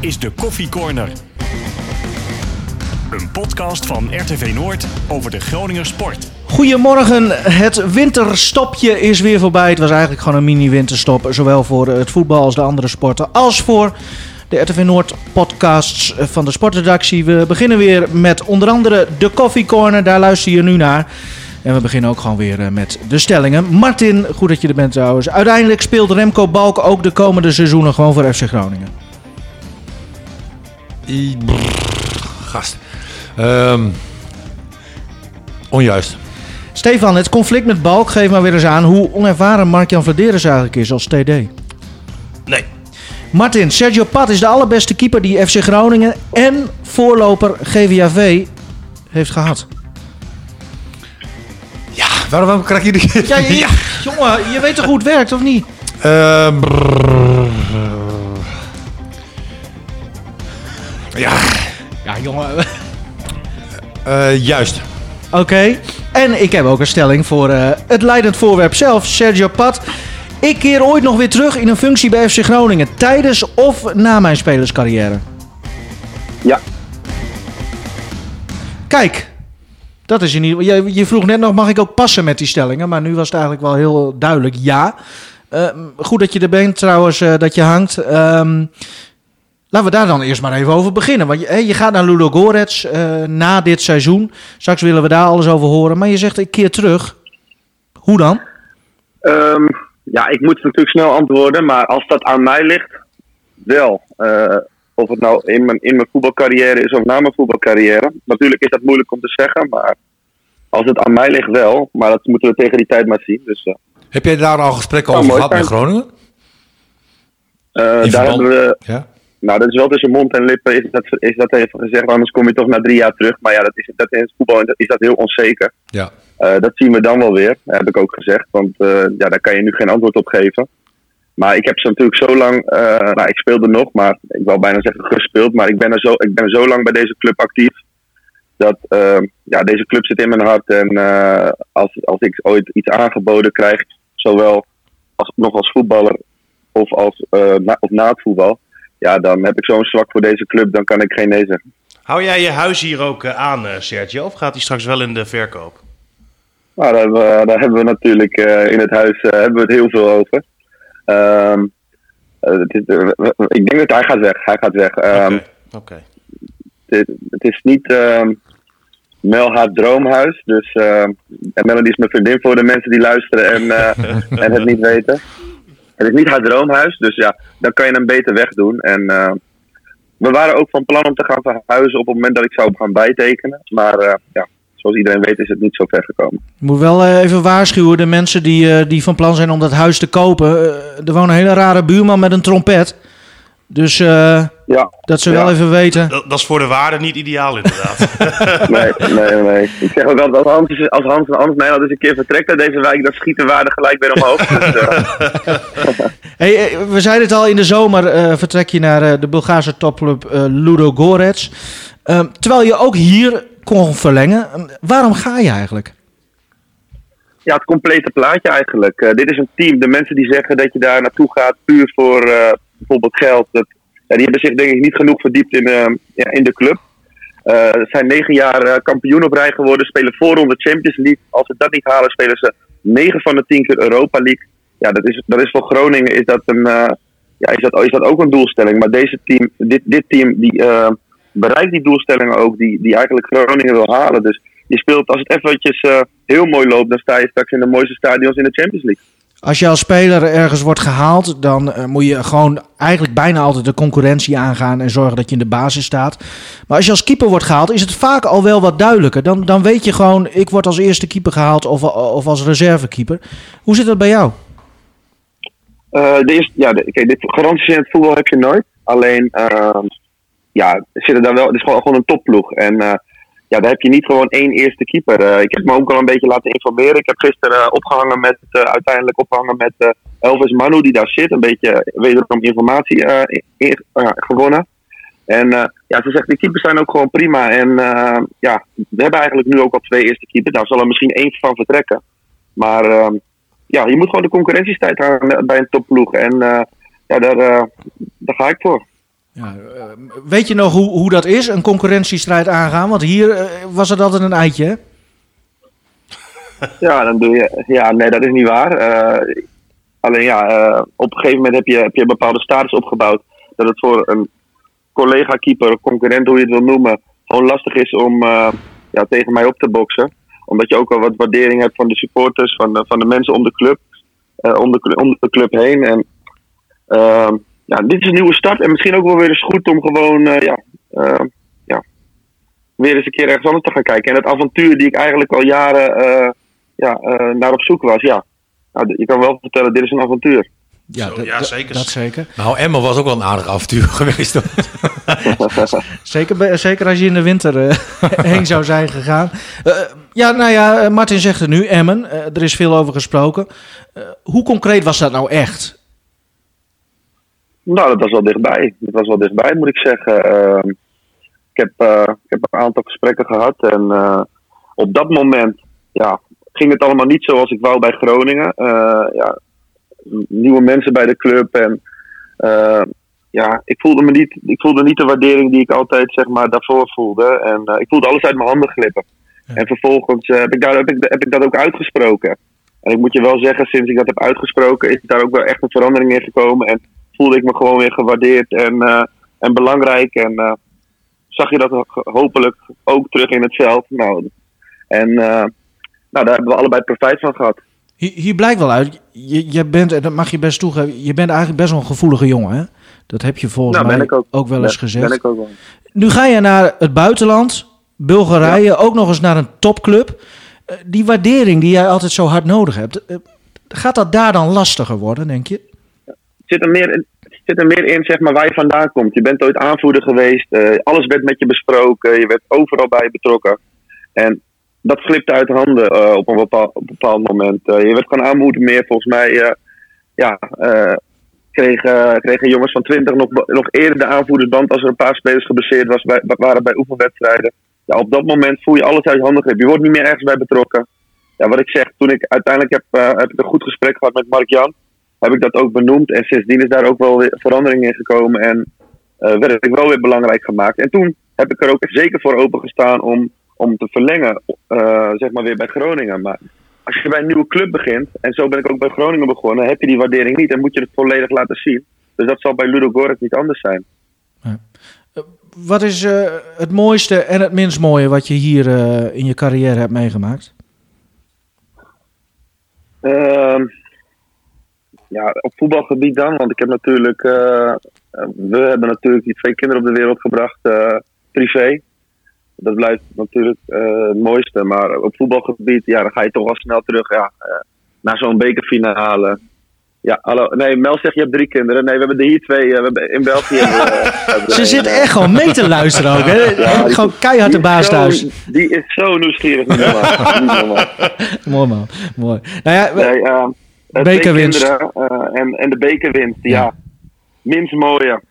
is de Koffie Corner. Een podcast van RTV Noord over de Groninger sport. Goedemorgen, het winterstopje is weer voorbij. Het was eigenlijk gewoon een mini-winterstop, zowel voor het voetbal als de andere sporten, als voor de RTV Noord podcasts van de sportredactie. We beginnen weer met onder andere de Coffee Corner, daar luister je nu naar. En we beginnen ook gewoon weer eh, met de stellingen. Martin, goed dat je er bent trouwens. Uiteindelijk speelt Remco Balk ook de komende seizoenen gewoon voor FC Groningen. I- brrr, gast. Ehm, onjuist. Stefan, het conflict met Balk geeft maar weer eens aan hoe onervaren Mark-Jan Vladeris eigenlijk is als TD. Nee. Martin, Sergio Pat is de allerbeste keeper die FC Groningen en voorloper GVAV heeft gehad. Ja, waarom, waarom krijg je die... Ja, je- jongen, je weet toch hoe het werkt, of niet? Ehm, brrr. Ja, Ja, jongen. eh, juist. Oké. En ik heb ook een stelling voor eh, het leidend voorwerp zelf, Sergio Pat. Ik keer ooit nog weer terug in een functie bij FC Groningen, tijdens of na mijn spelerscarrière. Ja. Kijk, dat is in ieder geval. Je, je vroeg net nog, mag ik ook passen met die stellingen? Maar nu was het eigenlijk wel heel duidelijk ja. Eh, goed dat je er bent trouwens, eh, dat je hangt. Ehm, laten we daar dan eerst maar even over beginnen. Want je, hè, je gaat naar Ludo Gorets eh, na dit seizoen. Straks willen we daar alles over horen. Maar je zegt, ik keer terug. Hoe dan? Ehm, ja, ik moet natuurlijk snel antwoorden, maar als dat aan mij ligt, wel. Eh, of het nou in mijn, in mijn voetbalcarrière is of na mijn voetbalcarrière. Natuurlijk is dat moeilijk om te zeggen, maar als het aan mij ligt wel. Maar dat moeten we tegen die tijd maar zien. Dus eh, Heb jij daar al gesprekken over gehad met. Groningen? eh, In daar verband- hebben we, Ja. Nou dat is wel tussen mond en lippen is dat, is dat even gezegd, anders kom je toch na drie jaar terug. Maar ja, dat is, dat in het voetbal is dat heel onzeker. Ja. Eh, dat zien we dan wel weer, heb ik ook gezegd. Want eh, ja, daar kan je nu geen antwoord op geven. Maar ik heb ze natuurlijk zo lang, eh, nou ik speelde nog, maar ik wil bijna zeggen gespeeld. Maar ik ben er zo, ik ben er zo lang bij deze club actief. Dat ja, deze club zit in mijn hart. En als, als ik ooit iets aangeboden krijg, zowel als, nog als voetballer of, als, na, of na het voetbal. Ja, dan heb ik zo'n zwak voor deze club, dan kan ik geen nee zeggen. Hou jij je huis hier ook eh, aan, eh, Sergio? Of gaat hij straks wel in de verkoop? Nou, daar hebben we, daar hebben we natuurlijk eh, in het huis hebben we het heel veel over. Ehm, eh, het is, ik denk dat hij gaat weg. Hij gaat weg. Ehm, Oké. Oké. het, het is niet ehm Mel haar droomhuis. Dus, ehm, en Melanie is mijn vriendin voor de mensen die luisteren en, en het niet weten. Het is niet haar droomhuis, dus ja, dan kan je hem beter wegdoen. En eh, we waren ook van plan om te gaan verhuizen op het moment dat ik zou gaan bijtekenen. Maar eh, ja, zoals iedereen weet is het niet zo ver gekomen. Ik moet wel eh, even waarschuwen, de mensen die, die van plan zijn om dat huis te kopen. er woont een hele rare buurman met een trompet. Dus eh, Ja, dat ze Ja. wel even weten. Dat, dat is voor de waarde niet ideaal, inderdaad. nee, nee, nee. Ik zeg ook altijd, als Hans, is- als Hans en Hans Nijland eens een keer vertrekt uit deze wijk, dan schiet de waarde gelijk weer omhoog. Dus, eh, Hey, eh, we zeiden het al, in de zomer eh, vertrek je naar eh, de Bulgaarse topclub eh, Ludo Gorets. Ehm, terwijl je ook hier kon verlengen. Ehm, waarom ga je eigenlijk? ja, het complete plaatje eigenlijk. Eh, dit is een team. De mensen die zeggen dat je daar naartoe gaat puur voor eh, bijvoorbeeld geld, dat, die hebben zich denk ik niet genoeg verdiept in, eh, ja, in de club. Eh, Ze zijn negen jaar eh, kampioen op rij geworden, spelen voorronde Champions League. Als ze dat niet halen, spelen ze negen van de tien keer Europa League. Ja, dat is, dat is voor Groningen is dat, een, eh, ja, is, dat, is dat ook een doelstelling. Maar deze team, dit, dit team die, eh, bereikt die doelstellingen ook, die, die eigenlijk Groningen wil halen. Dus je speelt, als het eventjes eh, heel mooi loopt, dan sta je straks in de mooiste stadions in de Champions League. Als je als speler ergens wordt gehaald, dan eh, moet je gewoon eigenlijk bijna altijd de concurrentie aangaan en zorgen dat je in de basis staat. Maar als je als keeper wordt gehaald, is het vaak al wel wat duidelijker. Dan, dan weet je gewoon, ik word als eerste keeper gehaald of, of als reservekeeper. Hoe zit dat bij jou? Eh, de eerste, ja, de, dit, garanties in het voetbal heb je nooit. Alleen, ehm, ja, zitten daar wel, het is gewoon, gewoon een topploeg. En eh, ja, daar heb je niet gewoon één eerste keeper. Eh, ik heb me ook al een beetje laten informeren. Ik heb gisteren eh, opgehangen met, eh, uiteindelijk opgehangen met Elvis Manu, die daar zit. Een beetje wederom informatie in- in- gewonnen. En ja, ze zegt, de keepers zijn ook gewoon prima. En ja, we hebben eigenlijk nu ook al twee eerste keepers. Daar zal er misschien één van vertrekken. Maar ehm, ja, je moet gewoon de concurrentiestijd aan bij een topploeg. En ja, daar, daar ga ik voor. Ja, eh, weet je nog hoe, hoe dat is, een concurrentiestrijd aangaan? Want hier eh, was het altijd een eitje? Ja, dan doe je, ja, nee, dat is niet waar. Eh, alleen ja, op een gegeven moment heb je, heb je een bepaalde status opgebouwd. Dat het voor een collega-keeper, concurrent, hoe je het wil noemen, gewoon lastig is om ja, tegen mij op te boksen. Omdat je ook al wat waardering hebt van de supporters, van de, van de mensen om de club, om, de, om de club heen. En ehm, ja, dit is een nieuwe start en misschien ook wel weer eens goed om gewoon eh, ja, eh, ja, weer eens een keer ergens anders te gaan kijken. En het avontuur die ik eigenlijk al jaren eh, ja, eh, naar op zoek was, ja. Nou, je kan wel vertellen, dit is een avontuur. Ja, Zo, zeker. Dat zeker. Nou, Emma was ook wel een aardig avontuur geweest. Zeker, zeker als je in de winter eh, heen zou zijn gegaan. Eh, ja, nou ja, Martin zegt het nu, Emmen. Er is veel over gesproken. Eh, hoe concreet was dat nou echt? Nou, dat was wel dichtbij. Dat was wel dichtbij, moet ik zeggen. Ehm, ik, heb, eh, ik heb een aantal gesprekken gehad. En eh, op dat moment ja, ging het allemaal niet zoals ik wou bij Groningen. Eh, ja, nieuwe mensen bij de club. En ja, ik voelde, me niet, ik voelde niet de waardering die ik altijd zeg maar, daarvoor voelde. En ik voelde alles uit mijn handen glippen. En vervolgens heb, ik daar, heb, ik, heb ik dat ook uitgesproken. En ik moet je wel zeggen, sinds ik dat heb uitgesproken, is daar ook wel echt een verandering in gekomen. En voelde ik me gewoon weer gewaardeerd en, eh, en belangrijk. En eh, zag je dat ho- hopelijk ook terug in het veld. Nou, en eh, nou, daar hebben we allebei profijt van gehad. Hier, hier blijkt wel uit, je, je bent, en dat mag je best toegeven, je bent eigenlijk best wel een gevoelige jongen. Hè? Dat heb je volgens Nou, mij ook. wel eens Ben- gezegd. Ben ik ook wel. Nu ga je naar het buitenland, Bulgarije, ook nog eens naar een topclub. Die waardering die jij altijd zo hard nodig hebt, gaat dat daar dan lastiger worden, denk je? Zit er meer, zit er meer in zeg maar, waar je vandaan komt. Je bent ooit aanvoerder geweest. eh, alles werd met je besproken. Je werd overal bij betrokken. En dat glipte uit handen eh, op, een bepaald, moment. Eh, je werd gewoon aanmoedig meer. Volgens mij ja, kregen, kregen jongens van 20 nog, nog eerder de aanvoerdersband als er een paar spelers geblesseerd was, bij, waren bij oefenwedstrijden. Ja, op dat moment voel je alles uit handen grip. Je wordt niet meer ergens bij betrokken. Ja, wat ik zeg, toen ik uiteindelijk heb, heb ik een goed gesprek gehad met Mark Jan heb ik dat ook benoemd. En sindsdien is daar ook wel weer verandering in gekomen. En eh, werd ik wel weer belangrijk gemaakt. En toen heb ik er ook zeker voor opengestaan om, om te verlengen. eh, zeg maar weer bij Groningen. Maar als je bij een nieuwe club begint. En zo ben ik ook bij Groningen begonnen. Heb je die waardering niet. En moet je het volledig laten zien. Dus dat zal bij Ludo Goretz niet anders zijn. Wat is eh, het mooiste en het minst mooie wat je hier eh, in je carrière hebt meegemaakt? Ja, op voetbalgebied dan. Want ik heb natuurlijk. eh, eh, we hebben natuurlijk die twee kinderen op de wereld gebracht. eh, privé. Dat blijft natuurlijk eh, het mooiste. Maar op voetbalgebied, ja, dan ga je toch wel snel terug. Ja, naar zo'n bekerfinale. Ja, hallo. Nee, Mel zegt je hebt drie kinderen. Nee, we hebben er hier twee. eh, we hebben in België. hebben eh, Ze eh, echt gewoon mee te luisteren ook. Hè? Ja, gewoon keihard de baas zo- thuis. Die is zo nieuwsgierig. Mooi man, mooi. Nou ja, we- Nee, ehm, eh, Bekerwinst. kinderen, eh, en, en de bekerwinst, ja. Ja. Minst mooie.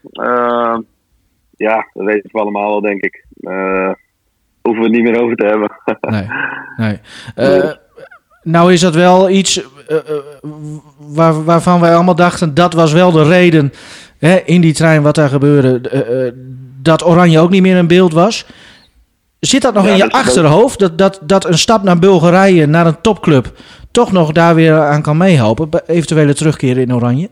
Ja, dat weten we allemaal wel, denk ik. Eh hoeven we het niet meer over te hebben. nee, nee. Eh, nou is dat wel iets eh, eh, waar, waarvan wij allemaal dachten, dat was wel de reden hè, in die trein wat daar gebeurde, eh, eh, dat Oranje ook niet meer in beeld was. Zit dat nog Ja, in je dat is- achterhoofd, dat, dat, dat een stap naar Bulgarije, naar een topclub, toch nog daar weer aan kan meehelpen, bij eventuele terugkeren in Oranje?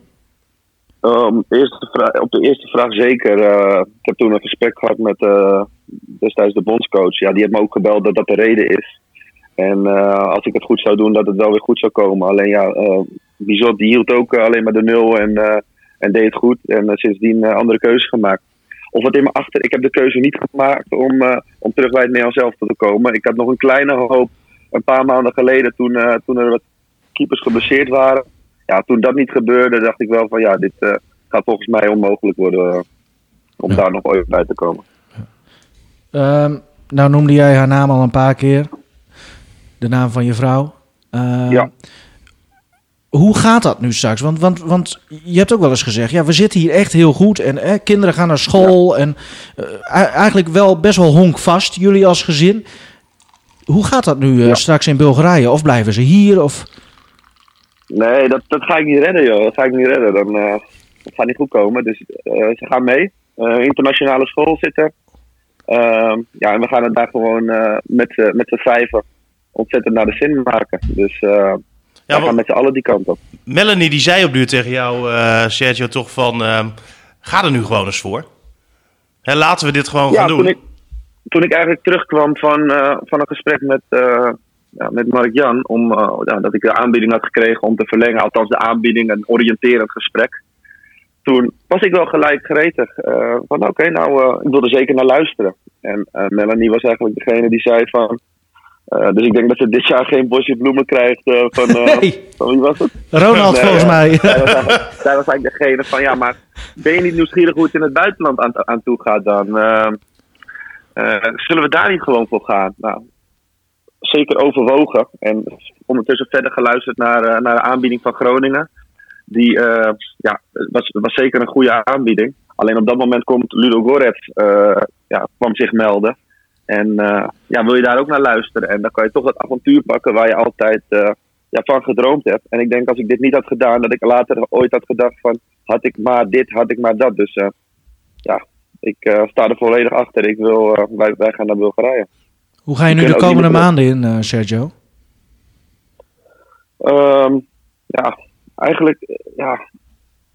Ehm, eerste op de eerste vraag zeker. Eh, ik heb toen een gesprek gehad met eh, destijds de bondscoach. Ja, die heeft me ook gebeld dat dat de reden is. En eh, als ik het goed zou doen, dat het wel weer goed zou komen. Alleen ja, Bizot die hield ook alleen maar de nul en, en deed het goed. En sindsdien eh, andere keuzes gemaakt. Of wat in mijn achter... Ik heb de keuze niet gemaakt om, om terug bij het Nederlands zelf te komen. Ik had nog een kleine hoop een paar maanden geleden toen, eh, toen er wat keepers geblesseerd waren. Ja, toen dat niet gebeurde, dacht ik wel van ja, dit eh, gaat volgens mij onmogelijk worden eh, om Ja. daar nog ooit bij te komen. Ehm, nou noemde jij haar naam al een paar keer. De naam van je vrouw. Ehm, Ja. Hoe gaat dat nu straks? Want, want, want je hebt ook wel eens gezegd, ja, we zitten hier echt heel goed. En eh, kinderen gaan naar school. En eigenlijk wel best wel honkvast, jullie als gezin. Hoe gaat dat nu eh, Ja. straks in Bulgarije? Of blijven ze hier? Of... Nee, dat, dat ga ik niet redden, joh. Dat ga ik niet redden. Dan, eh, dat gaat niet goed komen. Dus eh, ze gaan mee. Internationale school zitten. Ehm, ja, en we gaan het daar gewoon eh, met, z'n- met z'n vijven ontzettend naar de zin maken. Dus eh Ja, we gaan met z'n allen die kant op. Melanie die zei op duur tegen jou, eh, Sergio, toch van... ehm, ga er nu gewoon eens voor. Hè, laten we dit gewoon Ja, gaan doen. toen ik, toen ik eigenlijk terugkwam van, eh, van een gesprek met, eh, ja, met Mark Jan, om, eh, ja, dat ik de aanbieding had gekregen om te verlengen, althans de aanbieding, een oriënterend gesprek. Toen was ik wel gelijk gretig. van oké, nou, ik wil er zeker naar luisteren. En Melanie was eigenlijk degene die zei van. dus ik denk dat ze dit jaar geen bosje bloemen krijgt van, Nee. van wie was het? Ronald, Nee, volgens mij. Zij was, eigenlijk, zij was eigenlijk degene van, ja, maar ben je niet nieuwsgierig hoe het in het buitenland aan, aan toe gaat dan? Eh, zullen we daar niet gewoon voor gaan? Nou, zeker overwogen. En ondertussen verder geluisterd naar, eh, naar de aanbieding van Groningen. Die eh, ja, was, was zeker een goede aanbieding. Alleen op dat moment komt Ludo Goretz, ja, kwam zich melden. En ja, wil je daar ook naar luisteren? En dan kan je toch dat avontuur pakken waar je altijd ja, van gedroomd hebt. En ik denk als ik dit niet had gedaan, dat ik later ooit had gedacht van... had ik maar dit, had ik maar dat. Dus ja, ik eh, sta er volledig achter. Ik wil, eh, wij, wij gaan naar Bulgarije. Hoe ga je nu de komende maanden in, eh, Sergio? Ehm, ja, eigenlijk, ja.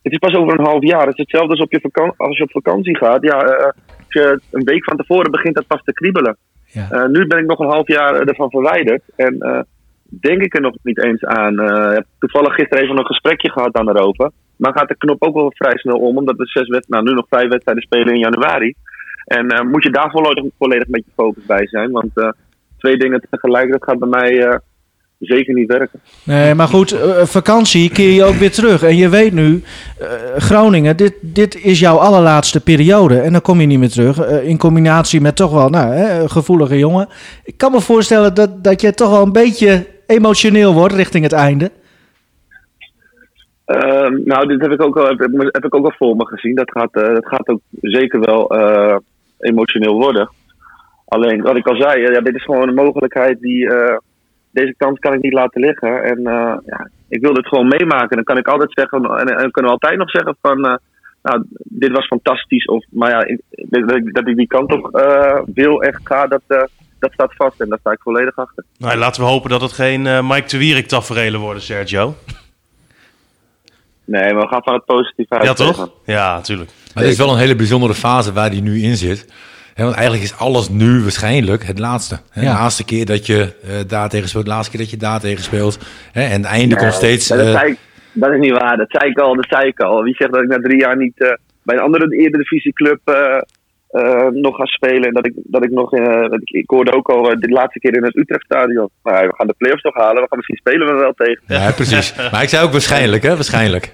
Het is pas over een half jaar. Het is hetzelfde als, op je als je op vakantie gaat. Ja, als je een week van tevoren begint dat pas te kriebelen. Ja. Nu ben ik nog een half jaar ervan verwijderd. En denk ik er nog niet eens aan. Ik heb toevallig gisteren even een gesprekje gehad dan erover. Maar gaat de knop ook wel vrij snel om. Omdat we zes wedstrijden, nou, nu nog vijf wedstrijden spelen in januari. En eh, moet je daar volledig, volledig met je focus bij zijn. Want eh, twee dingen tegelijk, dat gaat bij mij eh, zeker niet werken. Nee, maar goed, vakantie keer je ook weer terug. En je weet nu, Groningen, dit, dit is jouw allerlaatste periode. En dan kom je niet meer terug. in combinatie met toch wel nou, hè, gevoelige jongen. Ik kan me voorstellen dat, dat je toch wel een beetje emotioneel wordt richting het einde. Ehm, nou, dit heb ik, ook al, heb, heb ik ook al voor me gezien. Dat gaat, eh, dat gaat ook zeker wel eh, emotioneel worden. Alleen, wat ik al zei, ja, dit is gewoon een mogelijkheid die. eh, deze kans kan ik niet laten liggen. En ja, ik wil dit gewoon meemaken. Dan kan ik altijd zeggen, en, en kunnen we altijd nog zeggen van. nou, dit was fantastisch. Of, maar ja, dat, ik- die kant op wil echt ga, dat, dat staat vast. En daar sta ik volledig achter. Nou, laten we hopen dat het geen Mike de Wierik taferelen worden, Sergio. Nee, maar we gaan van het positieve uit. Ja, toch? Ja, natuurlijk. Maar het is wel een hele bijzondere fase waar hij nu in zit. Hè, want eigenlijk is alles nu waarschijnlijk het laatste. Ja. De laatste keer dat je eh, daar tegen speelt, de laatste keer dat je daar tegen speelt. Hè? En het einde komt steeds... dat, eh, zei ik- dat is niet waar. Dat zei ik al. Dat zei ik al. Wie zegt dat ik na drie jaar niet eh, bij een andere eredivisieclub eh eh nog ga spelen. En dat ik, dat ik nog... eh, dat ik, ik hoorde ook al eh, de laatste keer in het Utrechtstadion. Nou, we gaan de play-offs toch halen. We gaan misschien spelen we wel tegen. Ja, precies. Maar ik zei ook waarschijnlijk, hè? Waarschijnlijk.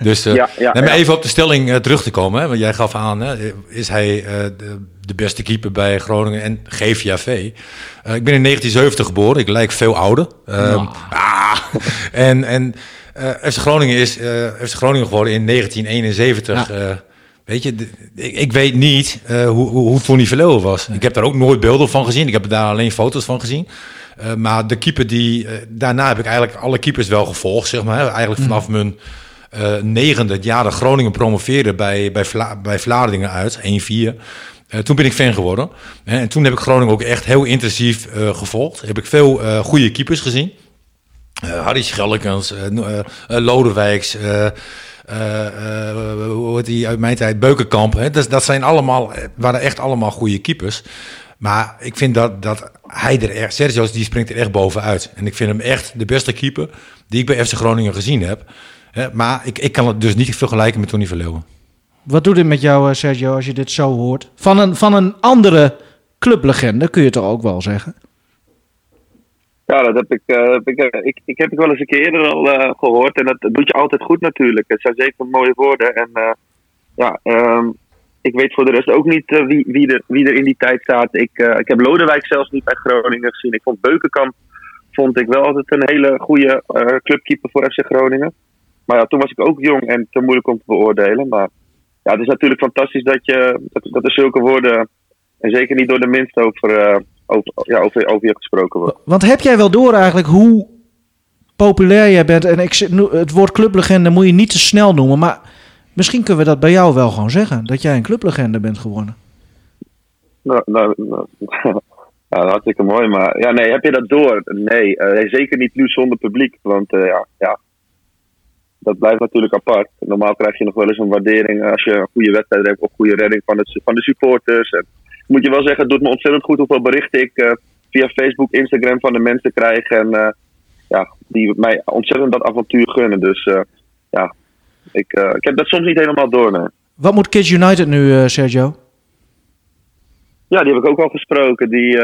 Dus eh Ja, ja, ja. even op de stelling eh, terug te komen. Hè? Want jij gaf aan, hè? is hij eh, de, de beste keeper bij Groningen en GVAV? Eh ik ben in 1970 geboren. Ik lijk veel ouder. Ehm, ah, en en eh FC Groningen is eh FC Groningen geworden in 1971. Weet je, ik, ik weet niet eh, hoe, hoe, hoe Tony Verleeuwen was. Ik heb daar ook nooit beelden van gezien. Ik heb daar alleen foto's van gezien. Eh, maar de keeper die... eh, daarna heb ik eigenlijk alle keepers wel gevolgd, zeg maar. Eigenlijk vanaf mijn negende het jaar dat Groningen promoveerde bij, bij, Vla, bij Vlaardingen uit, 1-4. Eh, toen ben ik fan geworden. Hè, en toen heb ik Groningen ook echt heel intensief gevolgd. Heb ik veel goede keepers gezien. Harry Schellekens, Lodewijks, hoe heet die uit mijn tijd, Beukenkamp. Hè? Dat, zijn allemaal, eh, waren echt allemaal goede keepers. Maar ik vind dat, dat hij er echt, Sergio die springt er echt bovenuit. En ik vind hem echt de beste keeper die ik bij FC Groningen gezien heb. Maar ik, ik kan het dus niet vergelijken met Tony Verleeuwen. Wat doet dit met jou, eh, Sergio, als je dit zo hoort? Van een, van een andere clublegende, kun je toch ook wel zeggen? Ja, dat heb ik, eh, heb ik, eh, ik, ik heb het wel eens een keer eerder al eh, gehoord. En dat, doet je altijd goed natuurlijk. Het zijn zeker mooie woorden. En ja, ehm, ik weet voor de rest ook niet wie, wie, er, wie er in die tijd staat. Ik, ik heb Lodewijk zelfs niet bij Groningen gezien. Ik vond Beukenkamp vond ik wel altijd een hele goede clubkeeper voor FC Groningen. Maar ja, toen was ik ook jong en te moeilijk om te beoordelen. Maar ja, het is natuurlijk fantastisch dat, je, dat, dat er zulke woorden... en zeker niet door de minst over, over, ja, over, over je gesproken wordt. Want heb jij wel door eigenlijk hoe populair jij bent? En ik, het woord clublegende moet je niet te snel noemen, maar Misschien kunnen we dat bij jou wel gewoon zeggen. Dat jij een clublegende bent geworden. Nou, nou, nou, ja, hartstikke mooi. Maar ja, nee, heb je dat door? Nee, eh, zeker niet nu zonder publiek. Want eh, ja, ja, dat blijft natuurlijk apart. Normaal krijg je nog wel eens een waardering als je een goede wedstrijd hebt of goede redding van, het, van de supporters. En moet je wel zeggen, het doet me ontzettend goed hoeveel berichten ik eh, via Facebook, Instagram van de mensen krijg. En eh, ja, die mij ontzettend dat avontuur gunnen. Dus eh, ja, ik, ik heb dat soms niet helemaal door. nee. Wat moet Kids United nu, Sergio? Ja, die heb ik ook al gesproken. Die,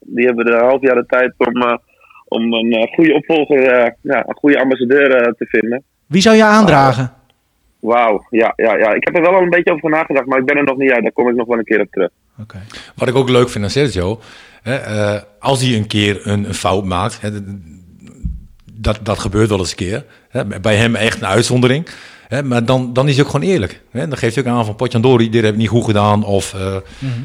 die hebben een half jaar de tijd om, om een goede opvolger, ja, een goede ambassadeur te vinden. Wie zou je aandragen? Wauw, ja, ja, ja. Ik heb er wel al een beetje over nagedacht, maar ik ben er nog niet uit. Daar kom ik nog wel een keer op terug. Wat ik ook leuk vind aan Sergio, hè, eh, als hij een keer een, een fout maakt, hè, dat, dat gebeurt wel eens een keer. Hè, bij hem echt een uitzondering. Hè, maar dan, dan is hij ook gewoon eerlijk. Hè. Dan geeft hij ook aan van Potjandori, dit heb ik niet goed gedaan. Of, eh,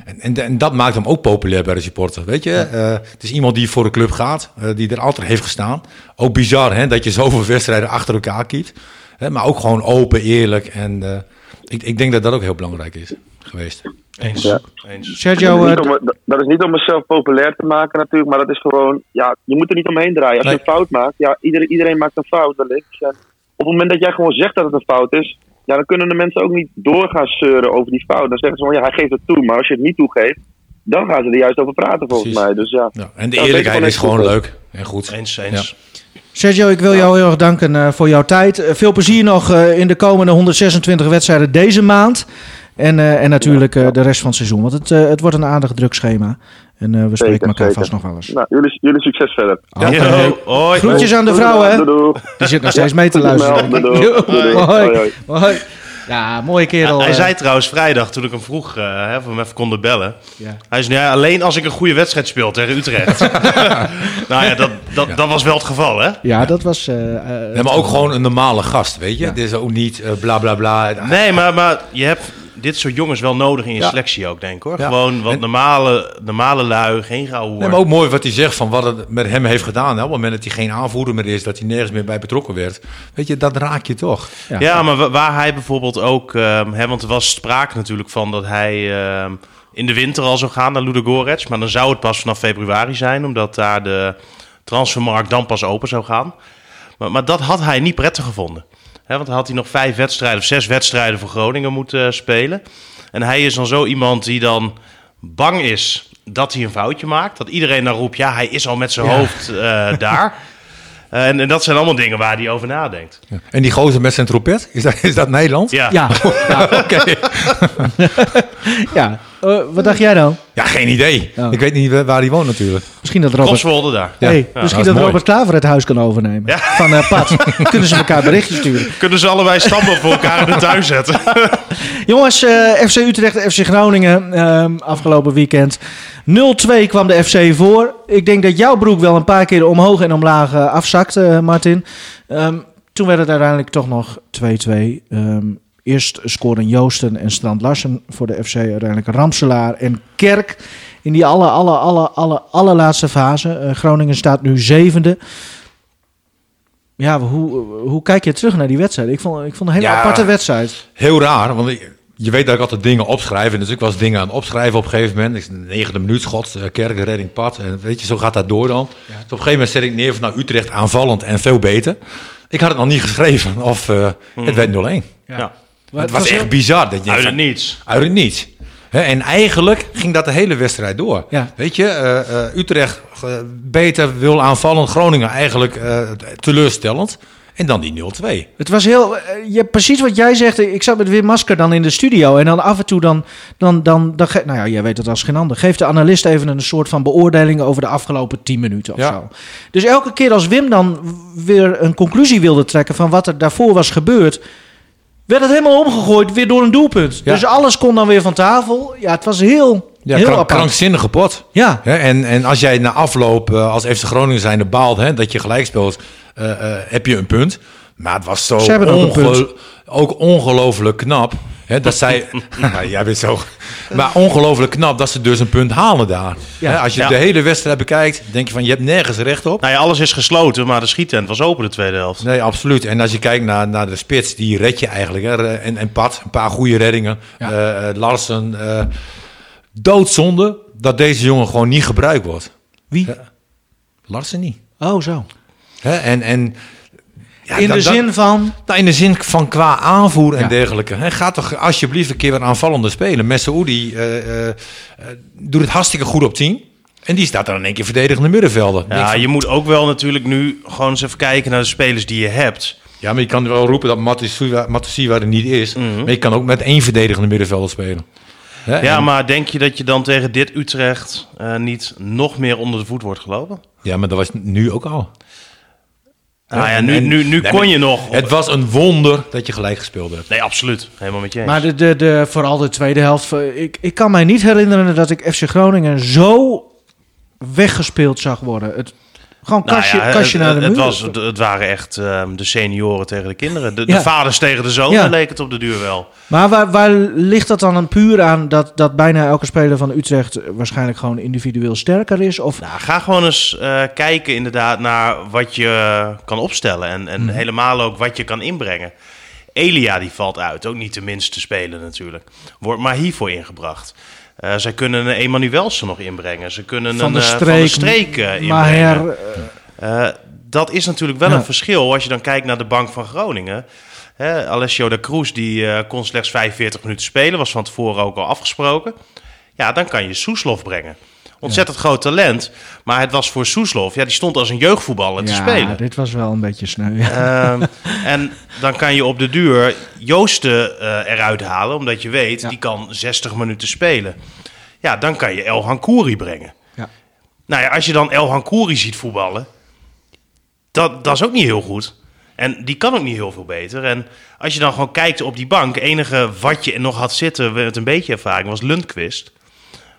en, en, en dat maakt hem ook populair bij de supporter. Weet je, Eh, het is iemand die voor de club gaat, die er altijd heeft gestaan. Ook bizar hè, dat je zoveel wedstrijden achter elkaar kiet. Hè, maar ook gewoon open, eerlijk. En ik, ik denk dat dat ook heel belangrijk is geweest. Eens. Ja. Eens. Sergio, dat, is eh, niet om, dat is niet om mezelf populair te maken natuurlijk, maar dat is gewoon, ja, je moet er niet omheen draaien. Als Nee. je een fout maakt, ja, iedereen, iedereen maakt een fout wellicht. En op het moment dat jij gewoon zegt dat het een fout is, ja, dan kunnen de mensen ook niet doorgaan zeuren over die fout. Dan zeggen ze van, ja, hij geeft het toe, maar als je het niet toegeeft, dan gaan ze er juist over praten volgens Precies. mij. Dus ja. Ja, en de Ja, eerlijkheid is gewoon gewoon leuk en goed. Eens, eens. Sergio, ik wil jou heel erg danken eh, voor jouw tijd. Eh, veel plezier nog eh, in de komende 126 wedstrijden deze maand. En, eh, en natuurlijk eh, de rest van het seizoen. Want het, eh, het wordt een aardig druk schema. En eh, we spreken Zeker, elkaar zeker. vast nog wel eens. Nou, jullie, jullie succes verder. Yo, hoi. Groetjes aan de vrouw, hè? Doei. Die zit nog steeds mee te luisteren. doei. Hoi. Ja, mooie kerel. hij zei trouwens vrijdag, toen ik hem vroeg, eh, hè, of we hem even konden bellen. Ja. Hij zei, ja, alleen als ik een goede wedstrijd speel tegen Utrecht. nou ja, dat, dat, dat was wel het geval, hè? Ja, dat was... eh, eh, Ja, maar ook gewoon een normale gast, weet je. Ja. Het is ook niet eh, bla bla bla. Nee, maar, maar je hebt dit soort jongens wel nodig in je Ja. selectie ook, denk ik, hoor. Ja. Gewoon wat En- normale, normale lui, geen gouden Nee, maar ook mooi wat hij zegt van wat het met hem heeft gedaan. Hè. Op het moment dat hij geen aanvoerder meer is, dat hij nergens meer bij betrokken werd. Weet je, dat raak je toch. Ja. Ja, maar wa- waar hij bijvoorbeeld ook... ehm, hè, want er was sprake natuurlijk van dat hij ehm, in de winter al zou gaan naar Ludogorets. Maar dan zou het pas vanaf februari zijn, omdat daar de transfermarkt dan pas open zou gaan. Maar, maar dat had hij niet prettig gevonden. Hè, want dan had hij nog vijf wedstrijden of zes wedstrijden voor Groningen moeten eh, spelen. En hij is dan zo iemand die dan bang is dat hij een foutje maakt. Dat iedereen dan roept, ja, hij is al met zijn Ja. hoofd eh, daar. En, en dat zijn allemaal dingen waar hij over nadenkt. En die gozer met zijn trompet, is dat, is dat Nederland? Ja, Ja, ja. Oké. ja. Eh, wat dacht jij dan? Ja, geen idee. Ik weet niet waar hij woont natuurlijk. Misschien dat Robert, Koswolde daar. Ja. hey, Ja, misschien dat. Robert Klaver het huis kan overnemen. Ja. Van eh Pat. Kunnen ze elkaar berichtjes sturen. Kunnen ze allebei stammen voor elkaar in de tuin zetten? Jongens, eh, FC Utrecht, FC Groningen. ehm, afgelopen weekend 0-2 kwam de FC voor. Ik denk dat jouw broek wel een paar keer omhoog en omlaag afzakte, Martin. Ehm, toen werd het uiteindelijk toch nog 2-2. Ehm, eerst scoren Joosten en Strand Larsen voor de FC. Uiteindelijk Ramselaar en Kerk. In die alle, alle, alle, alle, allerlaatste fase. Eh, Groningen staat nu zevende. Ja, hoe, hoe kijk je terug naar die wedstrijd? Ik vond, ik vond een hele Ja. aparte wedstrijd. Heel raar, want ik- je weet dat ik altijd dingen opschrijf. En dus ik was dingen aan het opschrijven op een gegeven moment. Ik de negende minuut schot, eh, kerk, redding, pad. En weet je, zo gaat dat door dan. Dus op een gegeven moment zet ik neer van nou, Utrecht aanvallend en veel beter. Ik had het nog niet geschreven of eh, het werd 0-1. Ja. Het was echt bizar. Dat je Uit het niets. Uit het niets. Hè, en eigenlijk ging dat de hele wedstrijd door. Ja. Weet je, eh, eh, Utrecht eh, beter wil aanvallen. Groningen eigenlijk eh, teleurstellend. En dan die 0-2. Het was heel, je, precies wat jij zegt. Ik zat met Wim Masker dan in de studio. En dan af en toe dan, dan, dan, dan ge- nou ja, jij weet het als geen ander. Geeft de analist even een soort van beoordeling over de afgelopen 10 minuten of Ja. zo. Dus elke keer als Wim dan weer een conclusie wilde trekken van wat er daarvoor was gebeurd. Werd het helemaal omgegooid weer door een doelpunt. Ja. Dus alles kon dan weer van tafel. Ja, het was heel, Ja, heel krank- krankzinnige pot. Ja, en, en als jij na afloop eh, als FC Groningen zijnde baalt hè, dat je gelijk speelt, eh, eh, heb je een punt. Maar het was zo ook ook ongelooflijk knap. Hè, dat zij, ja, jij bent zo. Maar ongelooflijk knap dat ze dus een punt halen daar. Ja. Hè, als je Ja. de hele wedstrijd bekijkt, denk je van je hebt nergens recht op. Nou ja, alles is gesloten, maar de schietent was open de tweede helft. Nee, absoluut. En als je kijkt naar, naar de spits, die red je eigenlijk. Hè. En, en Pat, een paar goede reddingen. Ja. Eh, eh, Larsen, eh, doodzonde dat deze jongen gewoon niet gebruikt wordt. Wie? Larsen niet. Oh, zo. Hè? En, en, ja, In de dat- zin van... Nou, in de zin van qua aanvoer en Ja. dergelijke. Hè, ga toch alsjeblieft een keer wat aanvallende spelen. Messaoudi eh eh, eh, doet het hartstikke goed op 10. En die staat dan in één keer verdedigende middenvelden. Ja, van, je moet ook wel natuurlijk nu gewoon eens even kijken naar de spelers die je hebt. ja, maar je kan wel roepen dat Matusiwa er niet is. Mhm. Maar je kan ook met één verdedigende middenvelder spelen. Hè, Ja, en- maar denk je dat je dan tegen dit Utrecht eh, niet nog meer onder de voet wordt gelopen? ja, maar dat was nu ook al. Nou ja, nu, nu, nu Nee, kon je nog. Het was een wonder dat je gelijk gespeeld hebt. Nee, absoluut. Helemaal met je eens. Maar de, de, de, vooral de tweede helft. Ik, ik kan mij niet herinneren dat ik FC Groningen zo weggespeeld zag worden. Het, gewoon Nou kastje, ja, kastje het, naar de het, muur. was, het, waren echt ehm, de senioren tegen de kinderen. De, Ja. de vaders tegen de zonen Ja. leek het op de duur wel. Maar waar, waar ligt dat dan een puur aan dat, dat bijna elke speler van Utrecht waarschijnlijk gewoon individueel sterker is? Of Nou, ga gewoon eens eh, kijken inderdaad naar wat je kan opstellen. En, en Mhm. helemaal ook wat je kan inbrengen. Elia die valt uit. Ook niet de minste speler natuurlijk. Wordt maar hiervoor ingebracht. Eh, zij kunnen een Emanuelsen nog inbrengen. Ze kunnen van een de eh, streek, van de streek inbrengen. Maher, eh, dat is natuurlijk wel Ja. een verschil als je dan kijkt naar de bank van Groningen. Hè, Alessio da Cruz die, kon slechts 45 minuten spelen, was van tevoren ook al afgesproken. Ja, dan kan je Soeslof brengen. Ontzettend groot talent, maar het was voor Soeslof, ja, die stond als een jeugdvoetballer te ja, spelen. dit was wel een beetje sneu. Ja. Ehm, en dan kan je op de duur Joosten eh, eruit halen, omdat je weet, Ja. die kan 60 minuten spelen. Ja, dan kan je El Hankouri brengen. Ja. Nou ja, als je dan El Hankouri ziet voetballen, dat, dat is ook niet heel goed. En die kan ook niet heel veel beter. En als je dan gewoon kijkt op die bank, enige wat je nog had zitten met een beetje ervaring was Lundqvist.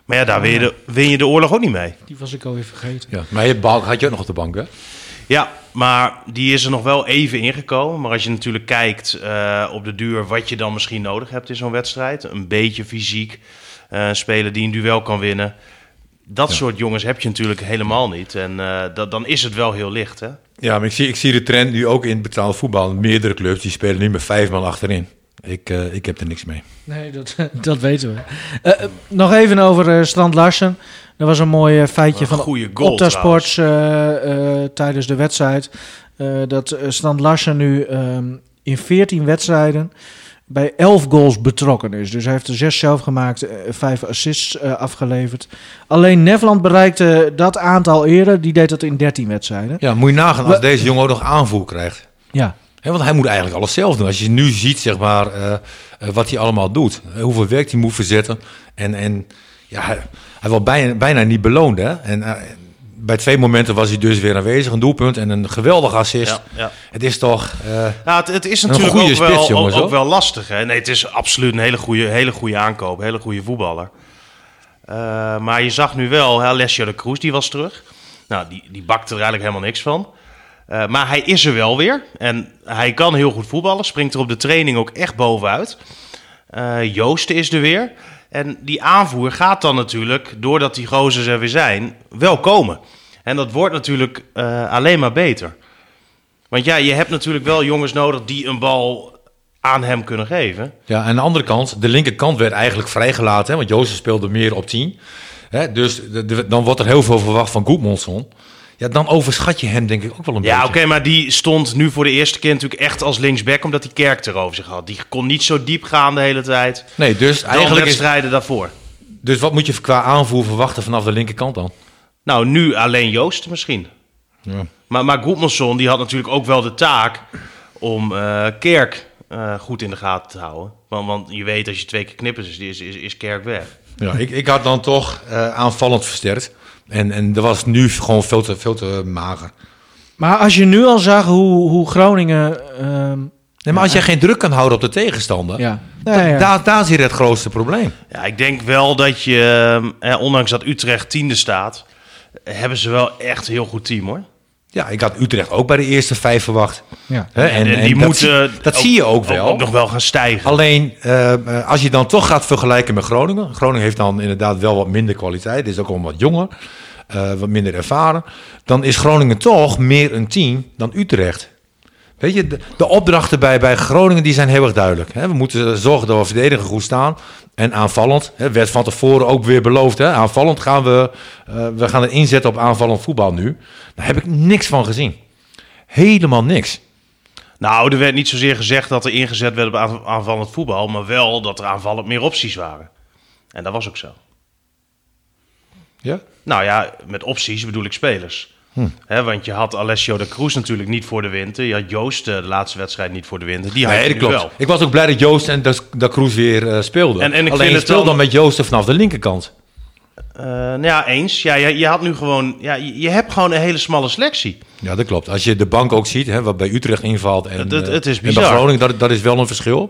Maar ja, daar win je, de, win je de oorlog ook niet mee. Die was ik alweer vergeten. Ja. Maar je had je ook nog op de bank, hè? Ja, maar die is er nog wel even ingekomen. Maar als je natuurlijk kijkt eh, op de duur wat je dan misschien nodig hebt in zo'n wedstrijd. Een beetje fysiek, eh, een speler die een duel kan winnen. Dat soort jongens heb je natuurlijk helemaal niet. En eh, dat, dan is het wel heel licht, hè? Ja, maar ik zie, ik zie de trend nu ook in betaalde voetbal. Meerdere clubs die spelen nu met vijf man achterin. Ik, eh, ik heb er niks mee. Nee, dat, dat weten we. Eh, eh, nog even over Strand Larsen. Er was een mooi feitje Een van goal Opta Sports tijdens de wedstrijd. dat Strand Larsen nu ehm, in 14 wedstrijden bij 11 goals betrokken is. Dus hij heeft er zes zelf gemaakt, vijf assists afgeleverd. Alleen Nederland bereikte dat aantal eerder. Die deed dat in 13 wedstrijden. Ja, moet je nagaan als We- deze jongen ook nog aanvoer krijgt. Ja, Want hij moet eigenlijk alles zelf doen. Als je nu ziet, zeg maar, eh, eh, wat hij allemaal doet. Hoeveel werk hij moet verzetten. En, en ja, hij, hij wordt bijna, bijna niet beloond. Hè? En eh, bij twee momenten was hij dus weer aanwezig. Een doelpunt en een geweldig assist. Ja, ja. Het is toch... Nou, het, het is natuurlijk ook, wel, jongens, ook, wel lastig. Hè? Nee, het is absoluut een hele goede, hele goede aankoop. Een hele goede voetballer. Maar je zag nu wel, hè, Alessio de Cruz, die was terug. Nou, die, die bakte er eigenlijk helemaal niks van. Eh, maar hij is er wel weer. En hij kan heel goed voetballen. Springt er op de training ook echt bovenuit. Eh Joosten is er weer. En die aanvoer gaat dan natuurlijk, doordat die gozers er weer zijn, wel komen. En dat wordt natuurlijk eh, alleen maar beter. Want ja, je hebt natuurlijk wel jongens nodig die een bal aan hem kunnen geven. Ja, aan de andere kant, de linkerkant werd eigenlijk vrijgelaten. Hè, want Jozef speelde meer op 10. Hè, dus dan wordt er heel veel verwacht van Goedmondson. Ja, dan overschat je hem denk ik ook wel een Ja, oké, beetje. maar die stond nu voor de eerste keer natuurlijk echt als linksback, omdat die Kerk er over zich had. Die kon niet zo diep gaan de hele tijd. Nee, dus Dan eigenlijk is, wedstrijden daarvoor. Dus wat moet je qua aanvoer verwachten vanaf de linkerkant dan? Nou, nu alleen Joost misschien. Ja. Maar, maar Goedmanson die had natuurlijk ook wel de taak om eh, Kerk eh, goed in de gaten te houden. Want, want je weet als je twee keer knippert, is, is, is, is Kerk weg. Ja, ik, ik had dan toch eh, aanvallend versterkt. En, en dat was nu gewoon veel te, veel te mager. maar als je nu al zag hoe, hoe Groningen... ehm, Nee, maar als jij geen druk kan houden op de tegenstander, ja. da- Ja, ja. Daar, daar zit het grootste probleem. Ja, ik denk wel dat je, eh, ondanks dat Utrecht tiende staat, hebben ze wel echt een heel goed team hoor. Ja, ik had Utrecht ook bij de eerste vijf verwacht. Ja. Hè, En, die dat moeten zie- dat zie je ook wel. Ook nog wel gaan stijgen. Alleen, eh, eh, als je dan toch gaat vergelijken met Groningen. Groningen heeft dan inderdaad wel wat minder kwaliteit. Is ook al wat jonger. eh, wat minder ervaren. Dan is Groningen toch meer een team dan Utrecht. Weet je, de, de opdrachten bij, bij Groningen die zijn heel erg duidelijk. Hè. We moeten zorgen dat we verdedigen goed staan. En aanvallend. Hè, werd van tevoren ook weer beloofd. Hè. Aanvallend gaan we, eh, we gaan inzetten op aanvallend voetbal nu. Daar heb ik niks van gezien. Helemaal niks. Nou, er werd niet zozeer gezegd dat er ingezet werd op aan- aanvallend voetbal, maar wel dat er aanvallend meer opties waren. En dat was ook zo. Ja? Nou ja, met opties bedoel ik spelers. Hm. Hè, want je had Alessio de Cruz natuurlijk niet voor de winter. Je had Joost eh, de laatste wedstrijd niet voor de winter. Die had Nee, je dat klopt. wel. Ik was ook blij dat Joost en dat, dat Kroes weer eh, speelden. En- en ik Alleen vind je het speelt dan- dan met Joost vanaf de linkerkant. Eh, nou ja, eens. Ja, je, je had nu gewoon... Ja, je, je hebt gewoon een hele smalle selectie. Ja, dat klopt. Als je de bank ook ziet, hè, wat bij Utrecht invalt en, Het- het- het is en bij bizar. Groningen, dat, dat is wel een verschil.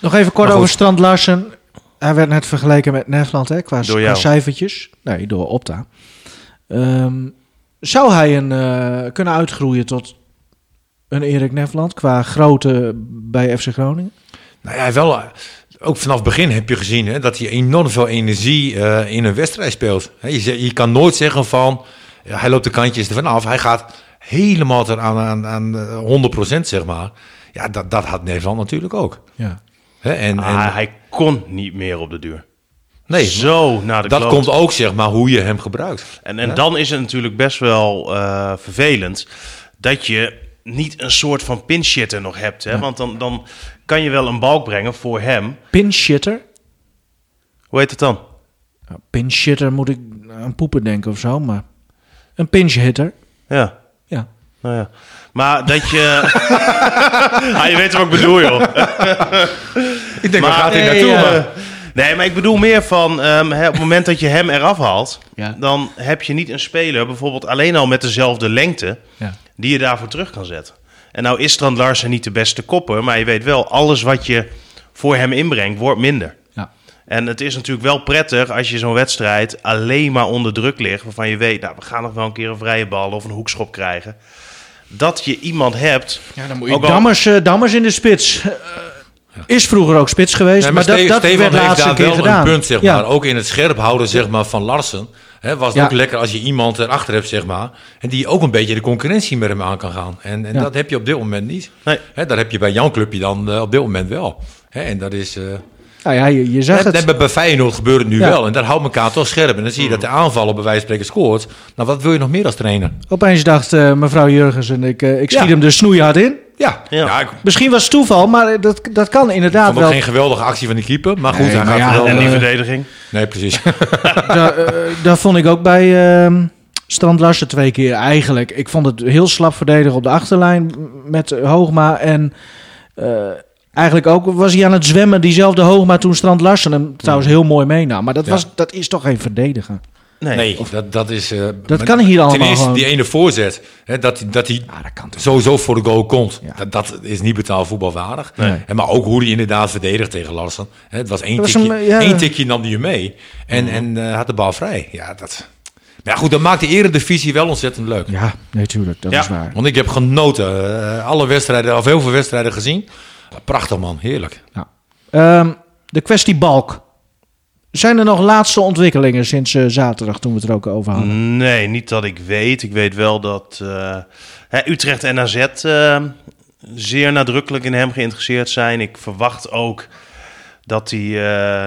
Nog even kort over Strand Larsen. Hij werd net vergeleken met Nederland hè, qua, cijfertjes. Nee, door Opta. Ehm, zou hij een, eh, kunnen uitgroeien tot een Erik Nefland qua grootte bij FC Groningen? Nou ja, wel, eh, ook vanaf het begin heb je gezien hè, dat hij enorm veel energie eh, in een wedstrijd speelt. Hè, je, je kan nooit zeggen van, ja, hij loopt de kantjes ervan af. Hij gaat helemaal er aan, aan, aan eh, 100% zeg maar. Ja, dat, dat had Nederland natuurlijk ook. Ja. Hè, en, en, Ah, hij kon niet meer op de duur. Nee, Zo naar de dat kloot. komt ook zeg maar hoe je hem gebruikt. En, en dan is het natuurlijk best wel eh, vervelend dat je niet een soort van pinshitter nog hebt. Hè? Want dan, dan kan je wel een balk brengen voor hem. Pinshitter. Hoe heet het dan? Nou, pinshitter moet ik aan poepen denken of zo, maar een pinchhitter. Ja, Ja. nou ja. Maar dat je... ah, je weet wat ik bedoel, joh. Ik denk, Maar- waar gaat hij naartoe? ja. maar- Nee, maar ik bedoel meer van... ehm, hè, op het moment dat je hem eraf haalt... Ja. dan heb je niet een speler, bijvoorbeeld alleen al met dezelfde lengte... Ja. die je daarvoor terug kan zetten. En nou is Strand Larsen niet de beste kopper... maar je weet wel, alles wat je voor hem inbrengt, wordt minder. Ja. En het is natuurlijk wel prettig als je zo'n wedstrijd alleen maar onder druk ligt... waarvan je weet, nou, we gaan nog wel een keer een vrije bal of een hoekschop krijgen. Dat je iemand hebt... Ja, dan moet Ook al- Dammers, eh, Dammers in de spits. Is vroeger ook spits geweest, maar, maar, dat, dat werd daar keer wel gedaan. een punt, zeg ja. maar. Ook in het scherp houden zeg maar, van Larsen. Hè, was het Ja. ook lekker als je iemand erachter hebt, zeg maar. En die ook een beetje de concurrentie met hem aan kan gaan. En, en dat heb je op dit moment niet. Nee. Hè, dat heb je bij Jan Clubje dan eh, op dit moment wel. Hè, en dat is... eh Nou ja, je, je zegt het. net bij Feyenoord gebeurt het nu Ja. wel. En dat houdt elkaar toch scherp. En dan zie je dat de aanvaller bij wijze van spreken scoort. Nou, wat wil je nog meer als trainer? Opeens dacht eh, mevrouw Jurgensen, ik, eh, ik schiet Ja. hem er snoeihard in. Ja, Ja. ja. ik Misschien was het toeval, maar dat, dat kan inderdaad vond ook wel. geen geweldige actie van die keeper. Maar goed, Nee, hij maar gaat ja, er wel... en die eh, verdediging. nee, precies. Daar, eh, daar vond ik ook bij ehm Strand Larsen twee keer eigenlijk. Ik vond het heel slap verdedigen op de achterlijn met Hoogma. En eh, eigenlijk ook was hij aan het zwemmen, diezelfde Hoogma, toen Strand Larsen hem trouwens heel mooi meenam. Maar dat, Ja. was, dat is toch geen verdedigen? Nee. Nee, dat, dat is... eh, Dat kan hier allemaal Ten eerste, gewoon. die ene voorzet, hè, dat, dat hij Ja, dat kan toch. sowieso voor de goal komt. Ja. Dat, dat is niet betaald voetbalwaardig. Nee. En maar ook hoe hij inderdaad verdedigt tegen Larsen. Hè, het was één Dat was tikje, een, ja. één tikje nam hij hem mee. En, en eh, had de bal vrij. Ja, dat... Maar ja, goed, dat maakt de eredivisie wel ontzettend leuk. Ja, natuurlijk, dat Ja. is waar. Want ik heb genoten. eh, alle wedstrijden, of heel veel wedstrijden gezien. Prachtig man, heerlijk. Ehm, de kwestie Balk. Zijn er nog laatste ontwikkelingen sinds eh, zaterdag, toen we het er ook over hadden? Nee, niet dat ik weet. Ik weet wel dat eh, Utrecht en AZ eh, zeer nadrukkelijk in hem geïnteresseerd zijn. Ik verwacht ook dat hij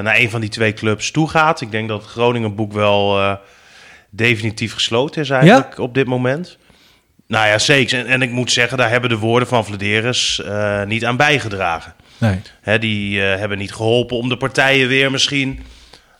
naar een van die twee clubs toe gaat. Ik denk dat het Groningen boek wel definitief gesloten is eigenlijk op dit moment. Nou ja, zeker. En, en ik moet zeggen, daar hebben de woorden van Vladeris eh, niet aan bijgedragen. Nee. Hè, die hebben niet geholpen om de partijen weer misschien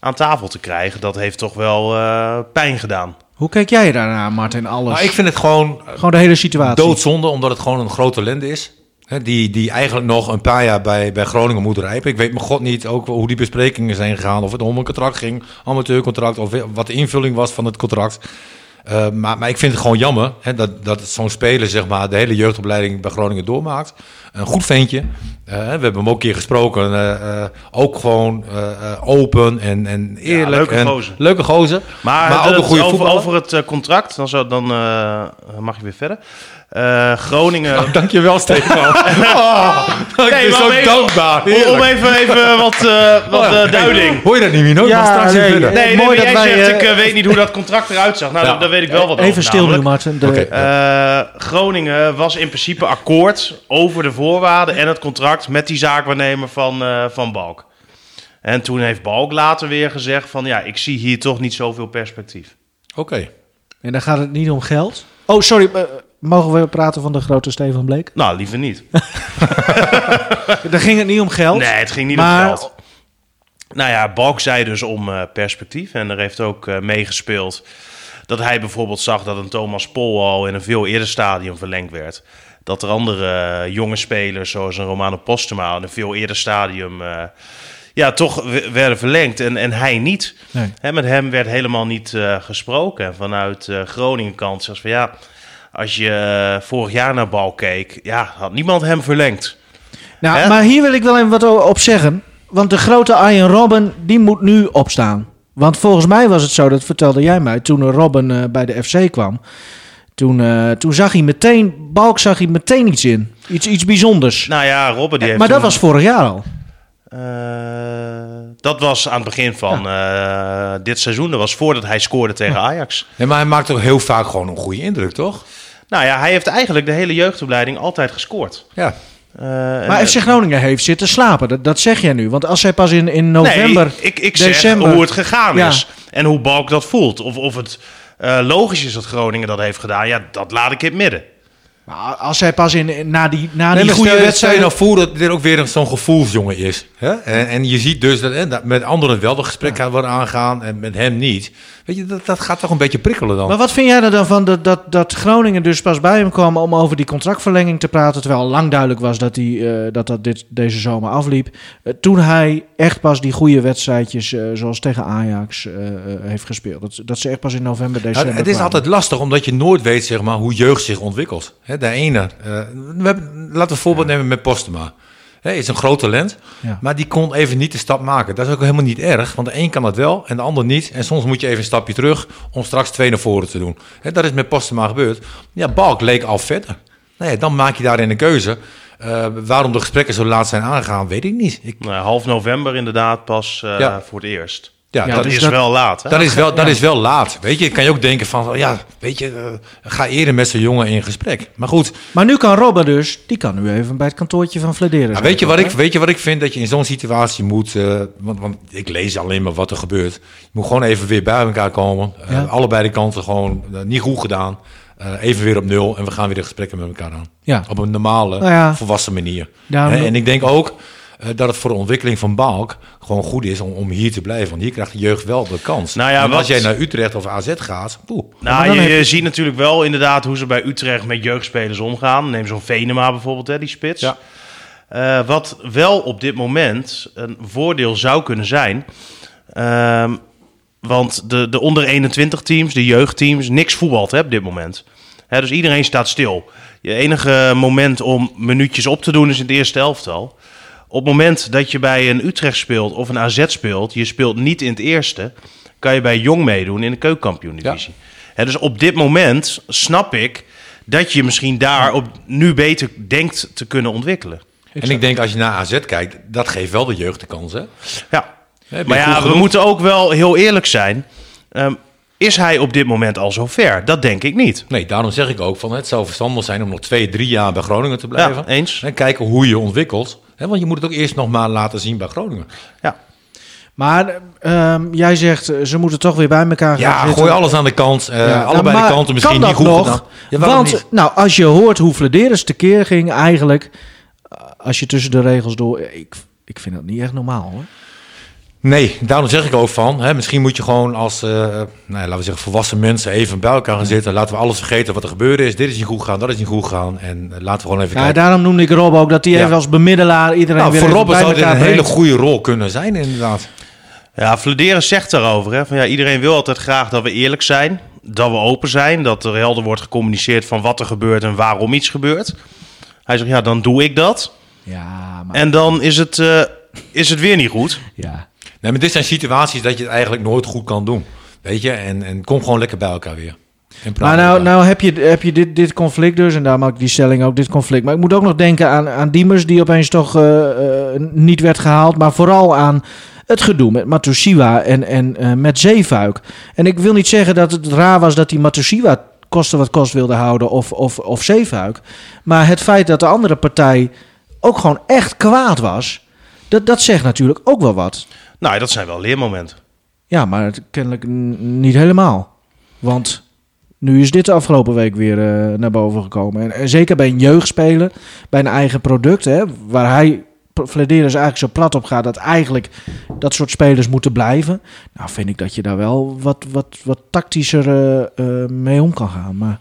aan tafel te krijgen. Dat heeft toch wel eh, pijn gedaan. Hoe kijk jij daarnaar, Martin? Alles. Maar ik vind het gewoon Gewoon de hele situatie. doodzonde, omdat het gewoon een grote talent is. Hè, die, die eigenlijk nog een paar jaar bij, bij Groningen moet rijpen. Ik weet mijn god niet ook hoe die besprekingen zijn gegaan. Of het om een contract ging, amateurcontract. Of wat de invulling was van het contract. Eh, maar, maar ik vind het gewoon jammer hè, dat, dat zo'n speler zeg maar, de hele jeugdopleiding bij Groningen doormaakt. Een goed ventje. Eh, we hebben hem ook een keer gesproken. eh, eh, ook gewoon eh, eh, open en, en eerlijk. leuke en, gozer. Leuke gozer. Maar, Maar ook een goede over, voetballer. over het contract, dan, zou, dan eh, mag je weer verder. Eh, Groningen... Oh, dankjewel, Stefan. Oh, ik Nee, ben zo om even- dankbaar. om, even, even wat, eh, wat eh, Hey, duiding. Hoor je dat niet, Mino? Ja, Ja, straks nee, even verder. nee. Nee, mooi dat jij wij, zegt, eh, ik weet niet hoe dat contract eruit zag. Nou, Ja. daar, weet ik wel wat Even over. stil nu. Martin. De- Oké. Eh, Groningen was in principe akkoord over de voorwaarden en het contract met die zaakwaarnemer van, eh, van Balk. En toen heeft Balk later weer gezegd van ja, ik zie hier toch niet zoveel perspectief. Oké. En dan gaat het niet om geld. Oh, sorry. eh, mogen we praten van de grote Stefan Bleek? Nou, liever niet. Dan ging het niet om geld. Nee, het ging niet Maar- om geld. Nou ja, Balk zei dus om eh, perspectief. En er heeft ook eh, meegespeeld dat hij bijvoorbeeld zag dat een Thomas Pol al in een veel eerder stadium verlengd werd. Dat er andere eh, jonge spelers, zoals een Romano Postuma, in een veel eerder stadium eh, ja, toch werden verlengd. En, en hij niet. Nee. Met hem werd helemaal niet eh, gesproken. En vanuit eh Groningen kant zoals van ja, als je vorig jaar naar Balk keek, ja, had niemand hem verlengd. Nou, maar hier wil ik wel even wat op zeggen. Want de grote Arjen Robben, die moet nu opstaan. Want volgens mij was het zo, dat vertelde jij mij, toen Robben bij de FC kwam. Toen, eh, toen zag hij meteen, Balk zag hij meteen iets in. Iets, iets bijzonders. Nou ja, Robben die heeft maar dat toen- was vorig jaar al. Eh, dat was aan het begin van eh, dit seizoen. Dat was voordat hij scoorde tegen Ajax. Nee, maar hij maakt ook heel vaak gewoon een goede indruk, toch? Nou ja, hij heeft eigenlijk de hele jeugdopleiding altijd gescoord. Ja. Eh, en- Maar FC Groningen heeft zitten slapen. Dat, dat zeg jij nu. Want als zij pas in, in november, nee, ik, ik december... zeg hoe het gegaan Ja. is. En hoe Balk dat voelt. Of, of het eh, logisch is dat Groningen dat heeft gedaan. Ja, dat laat ik in het midden. Maar als zij pas in, na die, na Nee, die goede stel, wedstrijd... Stel je nou voor dat dit ook weer zo'n gevoelsjongen is. Hè? En, en je ziet dus dat, hè, dat met anderen wel de gesprek gaat worden aangaan en met hem niet. Weet je, dat, dat gaat toch een beetje prikkelen dan. Maar wat vind jij er dan van dat, dat, dat Groningen dus pas bij hem kwam om over die contractverlenging te praten, terwijl al lang duidelijk was dat hij, eh, dat, dat dit, deze zomer afliep. Eh, toen hij echt pas die goede wedstrijdjes, eh, zoals tegen Ajax, heeft gespeeld. Dat, dat ze echt pas in november, Ja, december het is kwamen. altijd lastig, omdat je nooit weet zeg maar, hoe jeugd zich ontwikkelt. Hè, de ene, eh, we hebben, laten we een voorbeeld nemen met Postema. Hij is een groot talent, Ja. maar die kon even niet de stap maken. Dat is ook helemaal niet erg, want de een kan het wel en de ander niet. En soms moet je even een stapje terug om straks twee naar voren te doen. Dat is met Postema gebeurd. Ja, Balk leek al verder. Nou ja, dan maak je daarin een keuze. Eh, waarom de gesprekken zo laat zijn aangegaan, weet ik niet. Ik, Nou, half november inderdaad pas Ja. voor het eerst. Ja, Ja, dat, dus is dat- wel laat. Hè? dat, is wel, dat is wel laat. Weet je, kan je ook denken van, ja, weet je, eh, ga eerder met zo'n jongen in gesprek. Maar goed, Maar nu kan Robben dus, die kan nu even bij het kantoortje van Vlederen Ja, zijn, weet, je wat ik, weet je wat ik vind? Dat je in zo'n situatie moet... eh, want, want ik lees alleen maar wat er gebeurt. Je moet gewoon even weer bij elkaar komen. Eh, Ja. Allebei de kanten gewoon niet goed gedaan. Eh, even weer op nul en we gaan weer de gesprekken met elkaar aan. Ja. Op een normale, Nou ja. volwassen manier. En ik denk ook dat het voor de ontwikkeling van Balk gewoon goed is om, om hier te blijven. Want hier krijgt de jeugd wel de kans. Nou ja, en als wat- jij naar Utrecht of AZ gaat... Poeh. maar Nou, je, ziet natuurlijk wel inderdaad hoe ze bij Utrecht met jeugdspelers omgaan. Neem zo'n Venema bijvoorbeeld, hè, die spits. Ja. Eh, wat wel op dit moment een voordeel zou kunnen zijn. ehm, want de, de onder 21 teams, de jeugdteams, niks voetbalt hè, op dit moment. Hè, dus iedereen staat stil. Je enige moment om minuutjes op te doen is in het eerste elftal. Op het moment dat je bij een Utrecht speelt of een AZ speelt, je speelt niet in het eerste, kan je bij Jong meedoen in de keukenkampioen-divisie. Dus op dit moment snap ik dat je misschien daar op, nu beter denkt te kunnen ontwikkelen. En ik denk als je naar AZ kijkt, dat geeft wel de jeugd de kans. Hè? Ja. Maar ja, we moeten ook wel heel eerlijk zijn. Ehm, is hij op dit moment al zo ver? Dat denk ik niet. Nee, daarom zeg ik ook van het zou verstandig zijn om nog twee, drie jaar bij Groningen te blijven. Ja, eens. En kijken hoe je ontwikkelt. Want je moet het ook eerst nog maar laten zien bij Groningen. Ja. Maar ehm, jij zegt, eh, ze moeten toch weer bij elkaar gaan Ja, zitten. gooi alles aan de kant. Eh, Ja, allebei de kanten misschien niet goed nog? Ja, Want, niet? nou, als je hoort hoe Vladeris tekeer ging, eigenlijk, eh, als je tussen de regels door, ik, ik vind dat niet echt normaal hoor. Nee, daarom zeg ik ook van. Hè, misschien moet je gewoon als, eh, nou, ja, laten we zeggen, volwassen mensen even bij elkaar gaan zitten. Laten we alles vergeten wat er gebeurd is. Dit is niet goed gegaan, dat is niet goed gegaan. En eh, laten we gewoon even Ja, kijken. daarom noemde ik Rob ook dat hij Ja. even als bemiddelaar iedereen Nou, weer voor bij zou dit een hele goede rol kunnen zijn, inderdaad. Ja, Vladeren zegt daarover. Hè, van, ja, iedereen wil altijd graag dat we eerlijk zijn. dat we open zijn, dat er helder wordt gecommuniceerd van wat er gebeurt en waarom iets gebeurt. Hij zegt, ja, dan doe ik dat. Ja, maar... En dan is het, eh, is het weer niet goed. ja. Nee, maar dit zijn situaties dat je het eigenlijk nooit goed kan doen. Weet je, en, en kom gewoon lekker bij elkaar weer. Maar nou, nou heb je, heb je dit, dit conflict dus, en daar maak ik die stelling ook, dit conflict. Maar ik moet ook nog denken aan, aan Diemers, die opeens toch eh, eh, niet werd gehaald. Maar vooral aan het gedoe met Matusiwa en, en eh, met Zeefuik. En ik wil niet zeggen dat het raar was dat die Matusiwa koste wat kost wilde houden of, of, of Zeefuik. Maar het feit dat de andere partij ook gewoon echt kwaad was, dat, dat zegt natuurlijk ook wel wat. Nou, dat zijn wel leermomenten. Ja, maar het, kennelijk niet helemaal. Want nu is dit de afgelopen week weer eh, naar boven gekomen. En, en zeker bij een jeugdspeler, bij een eigen product, hè, waar hij Flederis eigenlijk zo plat op gaat dat eigenlijk dat soort spelers moeten blijven. Nou, vind ik dat je daar wel wat, wat, wat tactischer eh, eh, mee om kan gaan. Maar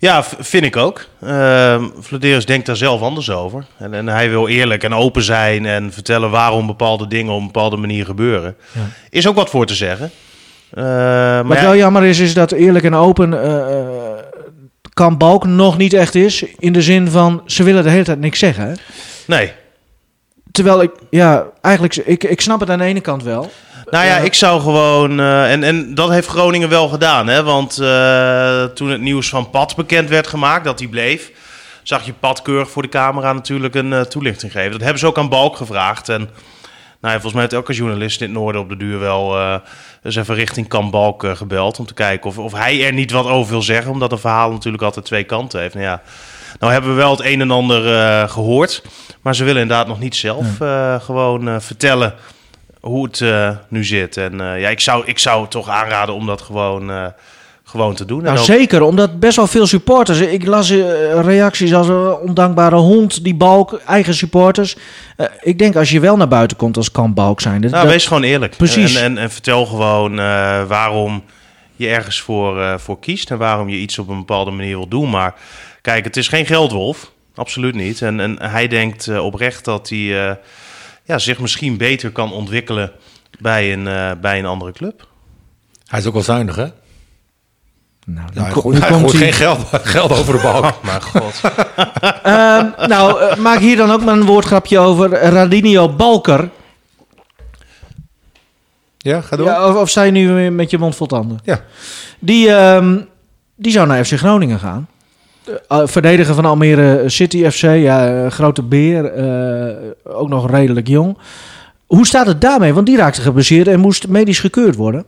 Ja, vind ik ook. Uh, Vladeris denkt daar zelf anders over. En, en hij wil eerlijk en open zijn en vertellen waarom bepaalde dingen op een bepaalde manier gebeuren. Ja. Is ook wat voor te zeggen. Eh, maar wat wel jammer is, is dat eerlijk en open eh, eh, kan Balk nog niet echt is. In de zin van, ze willen de hele tijd niks zeggen. Hè? nee. Terwijl ik, ja, eigenlijk, ik, ik snap het aan de ene kant wel. Nou ja, ik zou gewoon. eh, en, en dat heeft Groningen wel gedaan. Hè? Want eh, toen het nieuws van Pat bekend werd gemaakt, dat hij bleef. zag je Pat keurig voor de camera natuurlijk een eh, toelichting geven. Dat hebben ze ook aan Balk gevraagd. En nou ja, volgens mij heeft elke journalist in het noorden op de duur wel. eens even richting Kamp Balk gebeld. Om te kijken of, of hij er niet wat over wil zeggen. Omdat een verhaal natuurlijk altijd twee kanten heeft. Nou ja. Nou hebben we wel het een en ander eh, gehoord. Maar ze willen inderdaad nog niet zelf gewoon vertellen hoe het eh, nu zit. En eh, ja, ik zou, ik zou toch aanraden om dat gewoon, eh, gewoon te doen. En Nou, ook- zeker, omdat best wel veel supporters. Ik las reacties als een ondankbare hond, die balk, eigen supporters. Ik denk als je wel naar buiten komt als kan balk zijn. Dat, nou, dat- wees gewoon eerlijk. Precies. En, en, en vertel gewoon waarom je ergens voor, voor kiest en waarom je iets op een bepaalde manier wil doen. Maar kijk, het is geen geldwolf. Absoluut niet. En, en hij denkt oprecht dat hij ja, zich misschien beter kan ontwikkelen bij een, eh, bij een andere club. Hij is ook wel zuinig, hè? nou, hij gooit, dan hij komt gooit hij- geen geld, geld over de balk. Maar god. Ehm, nou, eh, maak hier dan ook maar een woordgrapje over Radinio Balker. Ja, ga door. Ja, of, of sta je nu weer met je mond vol tanden? Ja. Die, ehm, die zou naar FC Groningen gaan. Uh, verdediger van Almere City FC. Ja, eh, grote beer. eh, ook nog redelijk jong. Hoe staat het daarmee? Want die raakte geblesseerd en moest medisch gekeurd worden.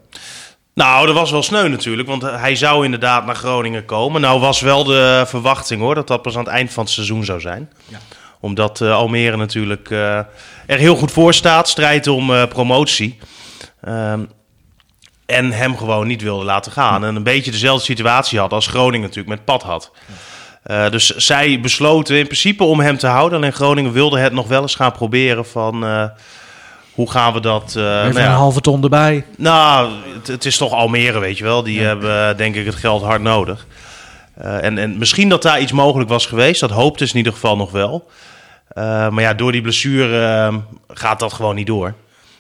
Nou, dat was wel sneu natuurlijk, want hij zou inderdaad naar Groningen komen. Nou was wel de verwachting hoor, dat dat pas aan het eind van het seizoen zou zijn. Omdat eh, Almere natuurlijk eh, er heel goed voor staat, strijdt om eh, promotie. Ehm, en hem gewoon niet wilde laten gaan. En een beetje dezelfde situatie had als Groningen natuurlijk met Pat had. Eh, dus zij besloten in principe om hem te houden. Alleen Groningen wilde het nog wel eens gaan proberen van... eh, hoe gaan we dat... Even nou ja, een halve ton erbij. nou, het, het is toch Almere, weet je wel. Die hebben denk ik het geld hard nodig. En, en misschien dat daar iets mogelijk was geweest. Dat hoopte ze in ieder geval nog wel. Maar ja, door die blessure eh, gaat dat gewoon niet door.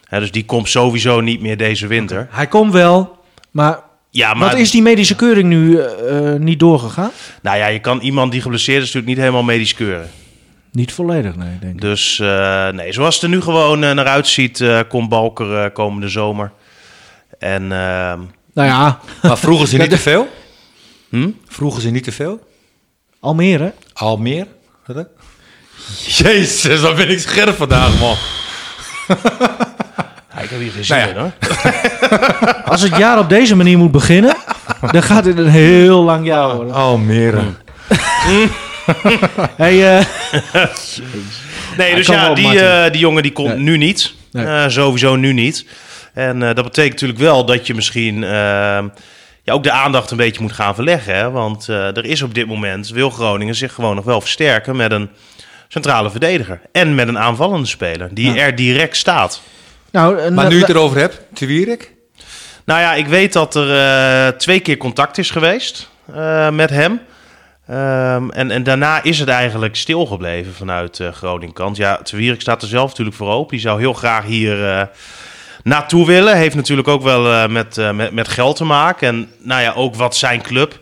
Dus die komt sowieso niet meer deze winter. Hij komt wel, maar, Ja, maar wat is die medische keuring nu eh, eh, niet doorgegaan? nou ja, je kan iemand die geblesseerd is natuurlijk niet helemaal medisch keuren. Niet volledig, nee, denk ik. Dus eh, nee, zoals het er nu gewoon naar uitziet, eh, komt Balker eh, komende zomer. En ehm, Nou ja, Maar vroegen ze niet te veel? hm? Vroegen ze niet te veel? Almere. Hè? Jezus, wat ben ik scherp vandaag, man. Ja, ik heb hier geen zin Nou ja. in hoor. Als het jaar op deze manier moet beginnen, dan gaat het een heel lang jaar worden. Almere. Hey, eh, Nee, dus ja, die, eh, die jongen die komt Nee. nu niet. Nee. Eh, sowieso nu niet. En eh, dat betekent natuurlijk wel dat je misschien eh, ja, ook de aandacht een beetje moet gaan verleggen. Hè? Want eh, er is op dit moment, wil Groningen zich gewoon nog wel versterken met een centrale verdediger. En met een aanvallende speler die Ja. er direct staat. nou, Maar nu je het erover hebt, te Wierik? Nou ja, ik weet dat er eh, twee keer contact is geweest eh, met hem. Ehm, en, en daarna is het eigenlijk stilgebleven vanuit eh Groningen kant. Ja, Te Wierik staat er zelf natuurlijk voor open. Die zou heel graag hier naartoe willen. Heeft natuurlijk ook wel met, met, met geld te maken. En nou ja, ook wat zijn club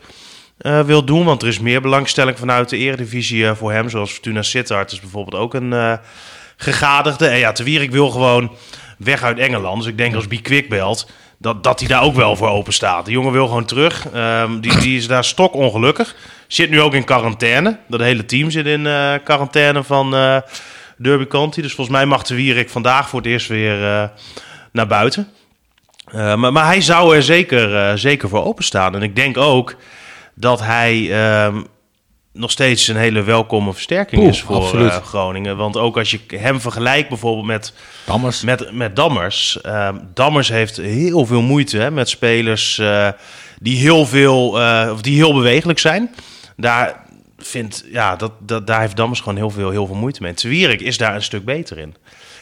wil doen. Want er is meer belangstelling vanuit de eredivisie voor hem. Zoals Fortuna Sittard is bijvoorbeeld ook een gegadigde. En ja, Te Wierik wil gewoon weg uit Engeland. Dus ik denk als Bi Quick belt, dat, dat hij daar ook wel voor open staat. De jongen wil gewoon terug. Ehm, die, die is daar stok ongelukkig. Zit nu ook in quarantaine. Dat hele team zit in eh, quarantaine van eh, Derby County. Dus volgens mij mag de Wierik vandaag voor het eerst weer eh, naar buiten. Maar, maar hij zou er zeker, zeker voor openstaan. En ik denk ook dat hij ehm, nog steeds een hele welkome versterking Poeh, is voor eh, Groningen. Want ook als je hem vergelijkt bijvoorbeeld met Dammers. met, met Dammers. Ehm, Dammers heeft heel veel moeite hè, met spelers eh, die heel veel eh, of die heel bewegelijk zijn. Daar vindt ja, dat, dat, daar heeft Dammers gewoon heel veel, heel veel moeite mee. Twierik is daar een stuk beter in.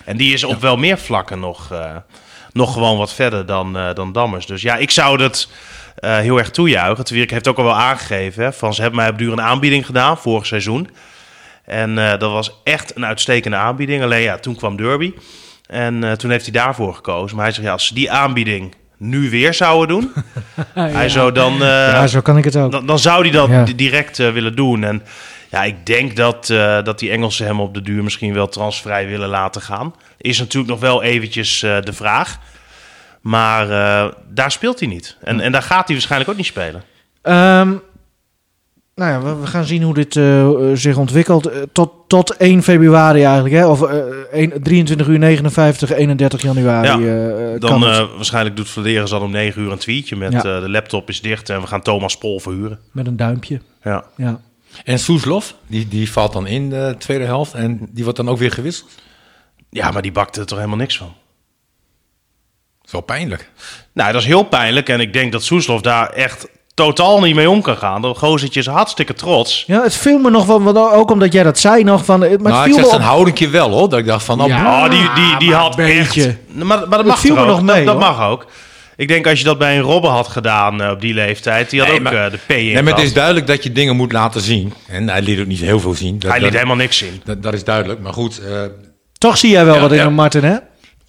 En die is op wel meer vlakken nog, nog gewoon wat verder dan, dan Dammers. Dus ja, ik zou dat eh, heel erg toejuichen. Twierik heeft ook al wel aangegeven hè, van ze hebben mij op duur een aanbieding gedaan vorig seizoen. En eh, dat was echt een uitstekende aanbieding. Alleen ja, toen kwam Derby. En eh, toen heeft hij daarvoor gekozen. Maar hij zegt, ja, als ze die aanbieding nu weer zouden doen... hij zou dan, eh, ja, zo kan ik het ook. dan, dan zou hij dat Ja. direct willen doen. En ja, ik denk dat, eh, dat die Engelsen hem op de duur misschien wel transvrij willen laten gaan. Is natuurlijk nog wel eventjes eh, de vraag. Maar eh, daar speelt hij niet. En, en daar gaat hij waarschijnlijk ook niet spelen. Ehm, nou ja, we, we gaan zien hoe dit eh, eh, zich ontwikkelt. Tot, tot 1 februari eigenlijk, hè? Of eh, 1 23 uur 59, 31 januari. Ja, Dan eh, waarschijnlijk doet Vladeren zal om 9 uur een tweetje met Ja. eh, de laptop is dicht en we gaan Thomas Pol verhuren. Met een duimpje. Ja. Ja. En Soeslof, die, die valt dan in de tweede helft en die wordt dan ook weer gewisseld. ja, maar die bakte er toch helemaal niks van. Dat is wel pijnlijk. Nou, dat is heel pijnlijk en ik denk dat Soeslof daar echt totaal niet mee om kan gaan. Dat gozertje is hartstikke trots. ja, het viel me nog wel, ook omdat jij dat zei nog van... Maar nou, het ik viel zeg me een houdingje wel hoor. Dat ik dacht van, nou, Ja. Oh, die, die, die had een echt... beetje. Maar, maar dat mag viel me ook? nog mee, dat, mag ook. Ik denk als je dat bij een Robben had gedaan eh, op die leeftijd, die had Nee, ook maar- eh, de P in Nee, maar het is duidelijk dat je dingen moet laten zien. En hij liet ook niet heel veel zien. Dat, Hij liet dat, helemaal niks zien. dat, dat is duidelijk. Maar goed, eh, toch zie jij wel Ja, wat in ja. hem, Martin, hè?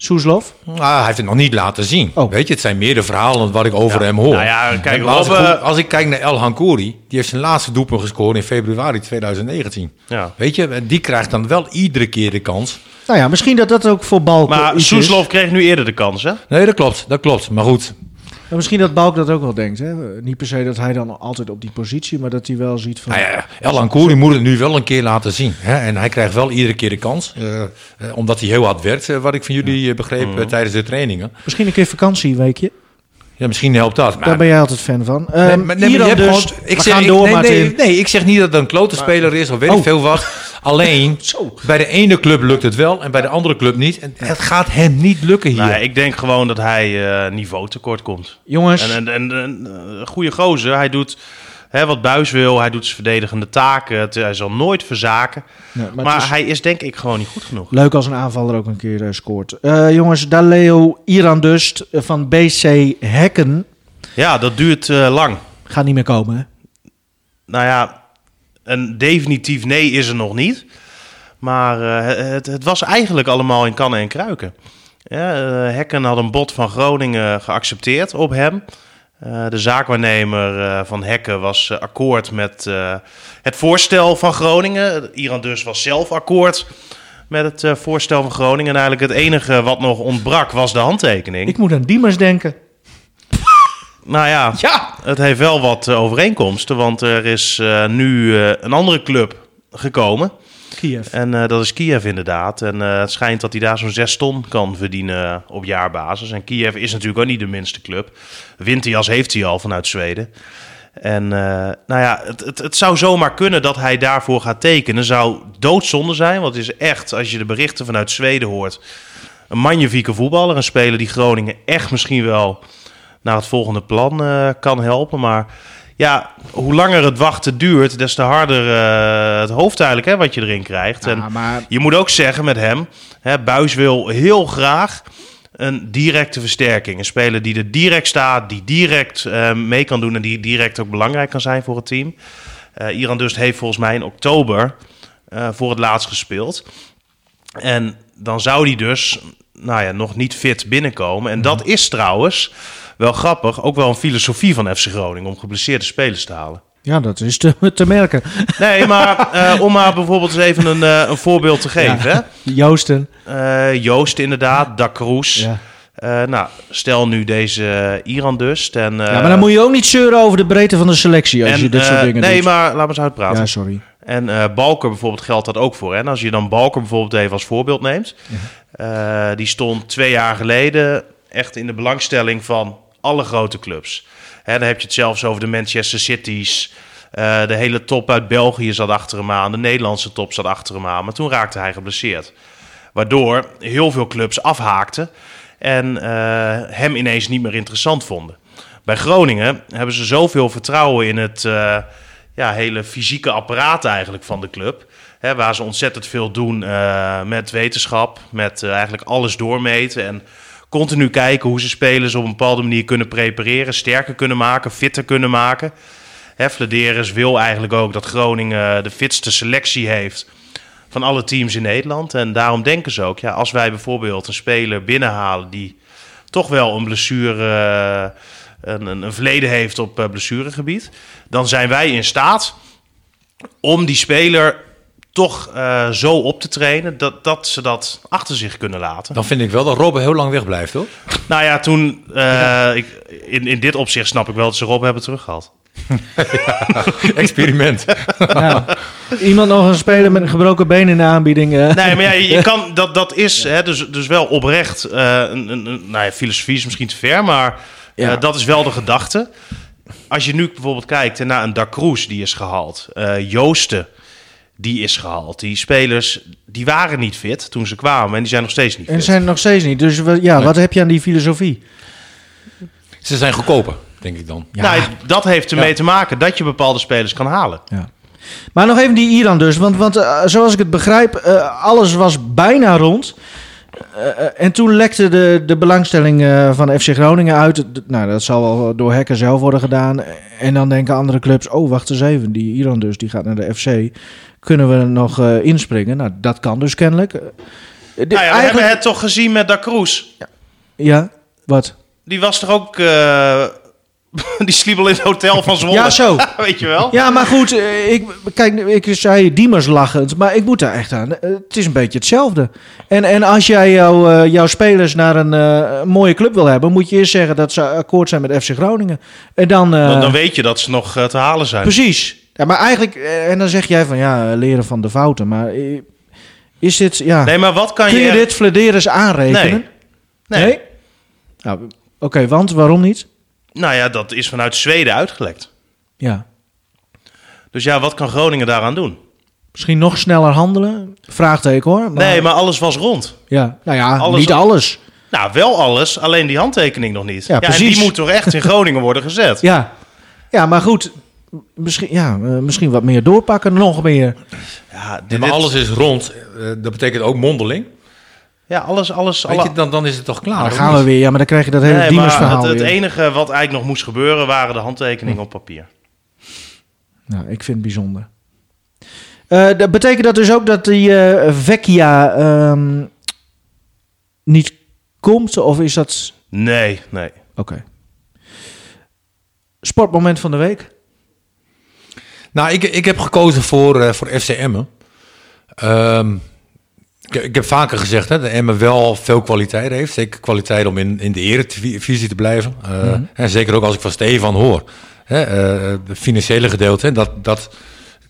Soeslof. ah, hij heeft het nog niet laten zien. Oh. Weet je, het zijn meer de verhalen wat ik over hem hoor. Nou ja, kijk, als, ik, Robben- goed- als ik kijk naar El Hankouri, die heeft zijn laatste doelpunt gescoord in februari 2019. Ja. Weet je, en die krijgt dan wel iedere keer de kans. Nou ja, misschien dat dat ook voor Balk Maar iets is. Soeslof kreeg nu eerder de kans, hè? Nee, dat klopt, dat klopt. Maar goed, Maar misschien dat Balk dat ook wel denkt, hè? Niet per se dat hij dan altijd op die positie, maar dat hij wel ziet van... nou ja, El Hankouri moet het nu wel een keer laten zien. Hè? En hij krijgt wel iedere keer de kans. eh, eh, omdat hij heel hard werkt, eh, wat ik van jullie begreep Mhm. tijdens de trainingen. Misschien een keer vakantieweekje. Ja, misschien helpt dat. Maar Daar ben jij altijd fan van. Nee, maar, nee, maar Iran je hebt dus. gewoon- We ik zeg, gaan ik- door, nee, Martin. nee, nee, ik zeg niet dat het een klote speler is of weet Oh. ik veel wat. Alleen, bij de ene club lukt het wel en bij de andere club niet. En het gaat hem niet lukken hier. Nee, ik denk gewoon dat hij eh niveau tekort komt. Jongens, En, en, en, en, eh, goede gozer, hij doet hè, wat Buis wil, hij doet zijn verdedigende taken. Het- hij zal nooit verzaken. Maar maar het is- hij is denk ik gewoon niet goed genoeg. leuk als een aanvaller ook een keer eh, scoort. Eh, jongens, Daleo Irandust eh, van BC Hekken Ja, dat duurt eh, lang. gaat niet meer komen, hè? Nou ja, een definitief nee is er nog niet. Maar het, het was eigenlijk allemaal in kannen en kruiken. Ja, Hekken had een bod van Groningen geaccepteerd op hem. Eh, de zaakwaarnemer eh, van Hekken was eh, akkoord met het voorstel van Groningen. Iran dus was zelf akkoord met het voorstel van Groningen. En eigenlijk het enige wat nog ontbrak was de handtekening. Ik moet aan Diemers denken. Nou ja, het heeft wel wat overeenkomsten. Want er is nu een andere club gekomen. Kiev. En eh, dat is Kiev inderdaad. En eh, het schijnt dat hij daar zo'n 6 ton kan verdienen op jaarbasis. En Kiev is natuurlijk ook niet de minste club. Winterjas heeft hij al vanuit Zweden. En eh, nou ja, het, het, het zou zomaar kunnen dat hij daarvoor gaat tekenen. Zou doodzonde zijn, want het is echt, als je de berichten vanuit Zweden hoort... een magnifieke voetballer, een speler die Groningen echt misschien wel naar het volgende plan kan helpen. Maar ja, hoe langer het wachten duurt, des te harder eh, het hoofd eigenlijk hè, wat je erin krijgt. Ja, en maar je moet ook zeggen met hem, hè, Buis wil heel graag een directe versterking. Een speler die er direct staat, die direct eh, mee kan doen en die direct ook belangrijk kan zijn voor het team. Eh Iran dus heeft volgens mij in oktober voor het laatst gespeeld. En dan zou hij dus nou ja, nog niet fit binnenkomen. En dat is trouwens wel grappig, ook wel een filosofie van FC Groningen om geblesseerde spelers te halen. Ja, dat is te, te merken. Nee, maar eh, om maar bijvoorbeeld eens even een, eh, een voorbeeld te geven. hè. Joosten. Eh, Joost inderdaad, Dak Kroes. Ja. Nou, stel nu deze Iran dus. En, ja, maar dan moet je ook niet zeuren over de breedte van de selectie als en, je dit soort dingen Nee, doet. maar laat me eens uitpraten. Ja, sorry. En Balker bijvoorbeeld geldt dat ook voor. En als je dan Balker bijvoorbeeld even als voorbeeld neemt. die stond twee jaar geleden echt in de belangstelling van alle grote clubs. Hè, dan heb je het zelfs over de Manchester Cities. eh, de hele top uit België zat achter hem aan. De Nederlandse top zat achter hem aan. Maar toen raakte hij geblesseerd. Waardoor heel veel clubs afhaakten. En eh, hem ineens niet meer interessant vonden. Bij Groningen hebben ze zoveel vertrouwen in het eh, ja, hele fysieke apparaat eigenlijk van de club. Hè, waar ze ontzettend veel doen met wetenschap, met eigenlijk alles doormeten. En continu kijken hoe ze spelers op een bepaalde manier kunnen prepareren, sterker kunnen maken, fitter kunnen maken. Flederis wil eigenlijk ook dat Groningen de fitste selectie heeft van alle teams in Nederland. En daarom denken ze ook, ja, als wij bijvoorbeeld een speler binnenhalen die toch wel een blessure, eh, een, een, een verleden heeft op eh, blessuregebied, dan zijn wij in staat om die speler toch eh, zo op te trainen dat, dat ze dat achter zich kunnen laten. Dan vind ik wel dat Robben heel lang wegblijft, hoor. Nou ja, toen, eh, ik, in, in dit opzicht snap ik wel dat ze Rob hebben teruggehaald. Experiment. Ja. Iemand nog een speler met een gebroken been in de aanbieding. eh. Nee, maar ja, je kan, dat, dat is hè, dus, dus wel oprecht. eh, een, een, een- nou ja, filosofie is misschien te ver, maar eh, Ja. dat is wel de gedachte. Als je nu bijvoorbeeld kijkt naar een Da Cruz die is gehaald, eh, Joosten die is gehaald. Die spelers die waren niet fit toen ze kwamen en die zijn nog steeds niet En fit. zijn nog steeds niet. Dus we- ja, wat heb je aan die filosofie? Ze zijn goedkoper, denk ik dan. Nou, dat heeft ermee te maken dat je bepaalde spelers kan halen. Ja. Maar nog even die Iran dus. Want, want eh, zoals ik het begrijp, eh, alles was bijna rond. Eh, en toen lekte de, de belangstelling eh, van FC Groningen uit. D- Nou, dat zal wel door Hekken zelf worden gedaan. En dan denken andere clubs, oh, wacht eens even. Die Iran dus, die gaat naar de FC. Kunnen we nog eh, inspringen? Nou, dat kan dus kennelijk. Eh, de- Nou ja, we hebben het toch gezien met Da Cruz. Ja, wat? Die was toch ook... eh, die sliep al in het hotel van Zwolle. Ja, zo. Weet je wel? Ja, maar goed, ik, kijk, ik zei Diemers lachend, maar ik moet daar echt aan. Het is een beetje hetzelfde. En, en als jij jou, jouw spelers naar een mooie club wil hebben, moet je eerst zeggen dat ze akkoord zijn met FC Groningen. En dan, Dan, dan weet je dat ze nog te halen zijn. precies. Ja, maar eigenlijk, eh, en dan zeg jij van ja, leren van de fouten. Maar eh, is dit, ja, Nee, maar wat kan kun je je... dit Flederis aanrekenen? Nee. Nee. Nou, Oké, want waarom niet? Nou ja, dat is vanuit Zweden uitgelekt. Ja, Dus ja, wat kan Groningen daaraan doen? misschien nog sneller handelen? Vraagteken hoor. Maar, Nee, maar alles was rond. Ja, nou ja, Alles- niet alles. Nou, wel alles, alleen die handtekening nog niet. Ja, precies. die moet toch echt in Groningen worden gezet? Ja, ja maar goed. Misschien, ja, eh, misschien wat meer doorpakken, nog meer. Ja, dit, maar alles is rond. Eh, dat betekent ook mondeling. ja, alles, alles. Weet alle- je, dan, dan is het toch klaar. dan gaan we weer. Ja, maar dan krijg je dat hele Nee, verhaal het, het enige wat eigenlijk nog moest gebeuren waren de handtekeningen op papier. Nou, ik vind het bijzonder. Eh, dat betekent dat dus ook dat die eh Vecchia ehm, niet komt? Of is dat... Nee, nee. Oké. Sportmoment van de week? Nou, ik, ik heb gekozen voor, eh, voor FC Emmen. Ehm, ik, ik heb vaker gezegd hè, dat Emmen wel veel kwaliteit heeft. Zeker kwaliteit om in, in de eredivisie te blijven. Eh, En zeker ook als ik van Stefan hoor. Hè, eh, de financiële gedeelte, hè, dat, dat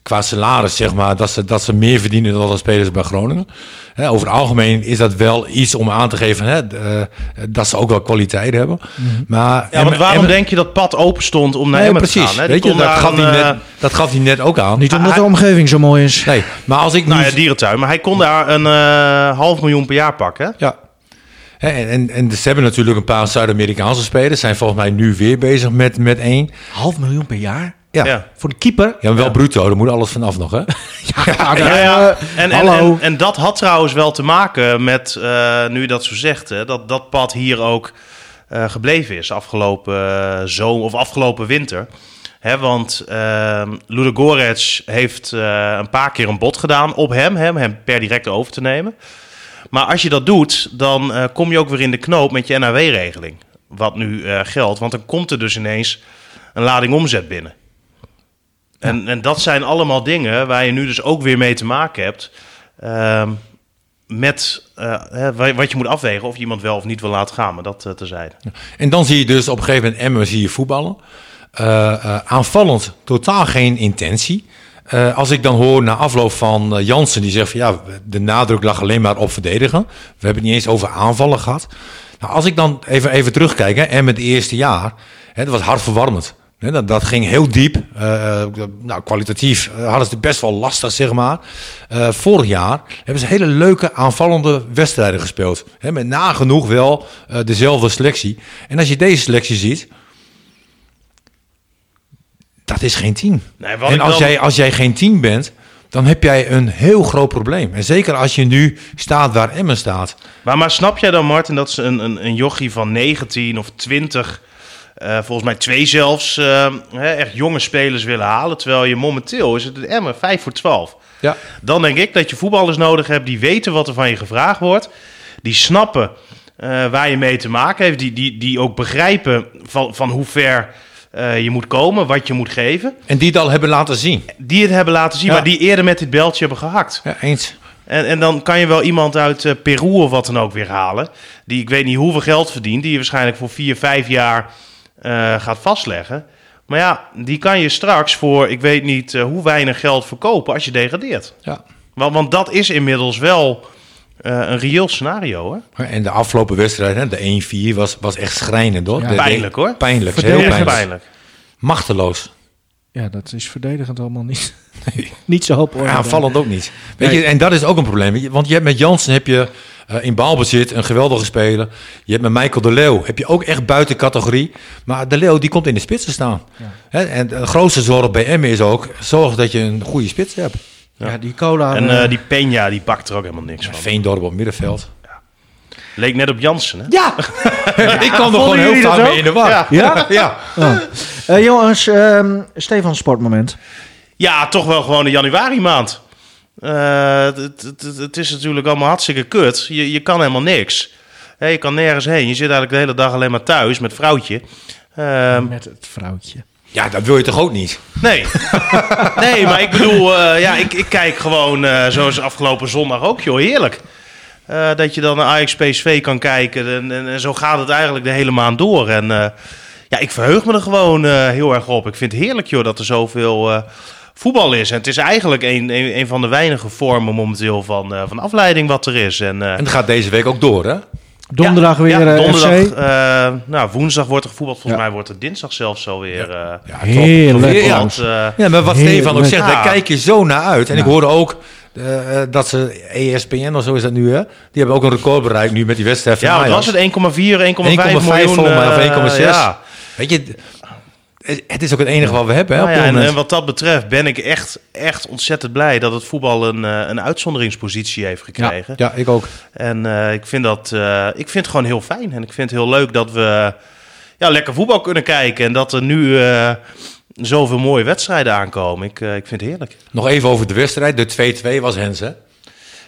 qua salaris zeg maar, dat ze, dat ze meer verdienen dan de spelers bij Groningen. Hè, over het algemeen is dat wel iets om aan te geven hè, eh, dat ze ook wel kwaliteit hebben. Maar Ja, want waarom Emmen- denk je dat pad open stond om naar Nee, Emmen precies. te gaan? Hè? Die Weet je, kon dat, gaf hij eh, net, dat gaf hij net ook aan. Niet omdat hij- de omgeving zo mooi is. Nee, maar als ik nu... Nou ja, dierentuin. Maar hij kon daar een eh, half miljoen per jaar pakken. hè? Ja. Hè, En, en, en ze hebben natuurlijk een paar Zuid-Amerikaanse spelers. Zijn volgens mij nu weer bezig met, met één. Half miljoen per jaar? Ja. Ja. ja. Voor de keeper? wel bruto. Daar moet alles vanaf nog, hè? Ja, Ja, ja. En, en, hallo. en, en dat had trouwens wel te maken met, eh, nu je dat zo zegt, hè, dat dat pad hier ook eh, gebleven is afgelopen uh, zomer of afgelopen winter. Hè, want uh, Ludogorets heeft uh, een paar keer een bod gedaan op hem, hem, hem per direct over te nemen. Maar als je dat doet, dan eh, kom je ook weer in de knoop met je NAW-regeling. Wat nu eh, geldt. Want dan komt er dus ineens een lading omzet binnen. En, en dat zijn allemaal dingen waar je nu dus ook weer mee te maken hebt. ehm, met eh, wat je moet afwegen of je iemand wel of niet wil laten gaan. Maar dat uh, terzijde. En dan zie je dus op een gegeven moment Emmen zie je voetballen. Eh, eh, aanvallend totaal geen intentie. Eh, als ik dan hoor na afloop van eh, Jansen die zegt van ja, de nadruk lag alleen maar op verdedigen. We hebben het niet eens over aanvallen gehad. Nou, als ik dan even, even terugkijk, hè, Emmen het eerste jaar, hè, dat was hartverwarmend. Hè, dat, dat ging heel diep. Eh, nou, kwalitatief eh, hadden ze het best wel lastig, zeg maar. Vorig jaar hebben ze hele leuke aanvallende wedstrijden gespeeld. Met nagenoeg wel dezelfde selectie. En als je deze selectie ziet, dat is geen team. Nee, en als, jij, als jij geen team bent, dan heb jij een heel groot probleem. En zeker als je nu staat waar Emmen staat. Maar, maar snap jij dan, Martin, dat ze een, een, een jochie van 19 of 20, eh, volgens mij twee zelfs, eh, hè, echt jonge spelers willen halen? Terwijl je momenteel is het een Emmen 5 voor 12. Ja. Dan denk ik dat je voetballers nodig hebt die weten wat er van je gevraagd wordt. Die snappen eh, waar je mee te maken heeft. Die, die, die ook begrijpen van, van hoe ver eh, je moet komen, wat je moet geven. En die het al hebben laten zien. Die het hebben laten zien, Ja. maar die eerder met dit beltje hebben gehakt. Ja, eens. En, en dan kan je wel iemand uit Peru of wat dan ook weer halen. Die ik weet niet hoeveel geld verdient. Die je waarschijnlijk voor vier, vijf jaar gaat vastleggen. Maar ja, die kan je straks voor ik weet niet eh, hoe weinig geld verkopen als je degradeert. Ja. Want, want dat is inmiddels wel eh, een reëel scenario. Hè? En de afgelopen wedstrijd, hè, de 1-4, was, was echt schrijnend hoor. Ja. Pijnlijk, hoor. Pijnlijk, heel pijnlijk. pijnlijk. Machteloos. Ja, dat is verdedigend allemaal niet, niet zo hoop. Ja, aanvallend ook niet. Weet je, en dat is ook een probleem. Want je hebt met Jansen heb je eh, in balbezit een geweldige speler. Je hebt met Michael de Leeuw heb je ook echt buiten categorie. Maar de Leeuw die komt in de spits te staan. Hè, en de grootste zorg bij M is ook zorg dat je een goede spits hebt. Ja, die cola. En eh, eh, die Peña, die bakt er ook helemaal niks van. Veendorp op middenveld. Leek net op Jansen, hè? Ja, ik kan er gewoon heel vaak mee in de war. Ja. Ja? ja. Oh. Eh, jongens, ehm Stefan sportmoment. Ja, toch wel gewoon de januari maand. Eh, het, het, het- het is natuurlijk allemaal hartstikke kut. Je, je kan helemaal niks. Je kan nergens heen. Je zit eigenlijk de hele dag alleen maar thuis met vrouwtje. Ehm, Met het vrouwtje. ja, dat wil je toch ook niet? nee. nee, maar ik bedoel, eh, ja, ik, ik kijk gewoon eh, zoals afgelopen zondag ook, joh, heerlijk. Eh, dat je dan naar Ajax PSV kan kijken. En, en, en zo gaat het eigenlijk de hele maand door. En eh, ja, ik verheug me er gewoon eh, heel erg op. Ik vind het heerlijk, joh, dat er zoveel eh, voetbal is. En het is eigenlijk een, een, een van de weinige vormen momenteel van, eh, van afleiding wat er is. En, eh, En dat gaat deze week ook door, hè? Donderdag ja, weer ja, donderdag, FC. eh, nou, woensdag wordt er gevoetbald. Volgens Ja. mij wordt het dinsdag zelfs alweer. eh Ja, Heerlijk. Ja. Ja, maar wat Heerlijk. Stefan ook zegt, Ja. daar kijk je zo naar uit. En Ja. ik hoorde ook eh, eh, dat ze ESPN of zo is dat nu, hè? Die hebben ook een record bereikt nu met die wedstrijd ja, wat was het? 1,4, 1,5 1,5 miljoen. mij, of eh, 1,6. ja. Weet je, het- is ook het enige wat we hebben, hè? Nou ja, en, wat dat betreft ben ik echt, echt ontzettend blij dat het voetbal een, eh, een uitzonderingspositie heeft gekregen. ja, ik ook. En eh, ik, vind dat, eh, ik vind het gewoon heel fijn. En ik vind het heel leuk dat we ja, lekker voetbal kunnen kijken. En dat er nu eh, zoveel mooie wedstrijden aankomen. Ik, eh, ik vind het heerlijk. Nog even over de wedstrijd. De 2-2 was Hens, hè?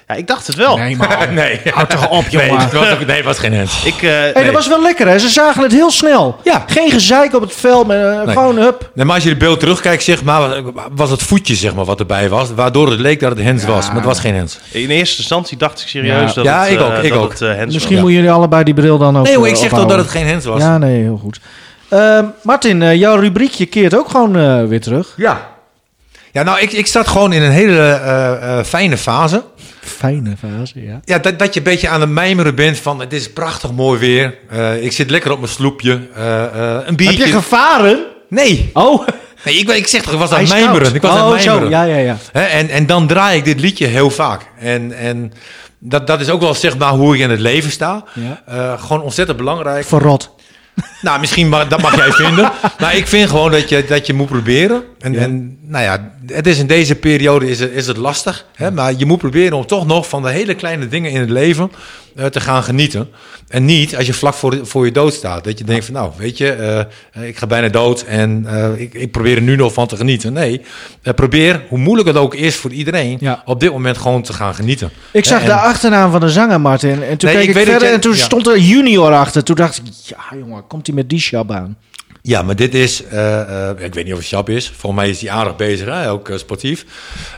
Ja, ik dacht het wel. Nee, maar. nee. Houd toch op, Nee, jongen. het was, ook- nee, het was geen Hens. Ik, eh, Hey, Nee. dat was wel lekker, hè? Ze zagen het heel snel. Ja. Geen gezeik op het veld, maar eh, Nee. gewoon hup. Nee, maar als je het beeld terugkijkt, zeg maar, was het voetje zeg maar, wat erbij was. Waardoor het leek dat het Hens was, maar het was geen Hens. in eerste instantie dacht ik serieus Ja. dat Ja, het, ik ook, ik dat ook. het, Hens Misschien Ja. moeten jullie allebei die bril dan ook Nee hoor, ik zeg toch dat het geen Hens was. Ja, nee, heel goed. Ehm, Martin, eh, jouw rubriekje keert ook gewoon eh, weer terug. Ja. Ja, nou, ik, ik zat gewoon in een hele eh, fijne fase. Fijne fase, ja. Ja, dat, dat je een beetje aan het mijmeren bent van het is prachtig mooi weer. Ik zit lekker op mijn sloepje. een Heb biertje. je gevaren? Nee. Oh, nee ik, ik zeg toch, ik was aan mijmeren. Ik was aan oh, het zo. mijmeren. Ja, ja, ja. Hè, en, en dan draai ik dit liedje heel vaak. En, en dat, dat is ook wel zeg maar hoe ik in het leven sta. Ja. Gewoon ontzettend belangrijk. Verrot. Nou, misschien mag, dat mag jij vinden. Maar ik vind gewoon dat je, dat je moet proberen En, Ja. en nou ja, het is in deze periode is het, is het lastig. Hè? Maar je moet proberen om toch nog van de hele kleine dingen in het leven eh, te gaan genieten. En niet als je vlak voor, voor je dood staat. Dat je denkt van nou, weet je, eh, ik ga bijna dood en eh, ik, ik probeer er nu nog van te genieten. Nee, probeer, hoe moeilijk het ook is voor iedereen, Ja. op dit moment gewoon te gaan genieten. Ik zag En- de achternaam van de zanger, Martin. En toen Nee, keek ik verder en toen stond er junior achter. Toen dacht ik, ja jongen, komt hij met die shab aan? Ja, maar dit is, eh, eh, ik weet niet of het Sjap is. Volgens mij is hij aardig bezig, hè? ook eh, sportief.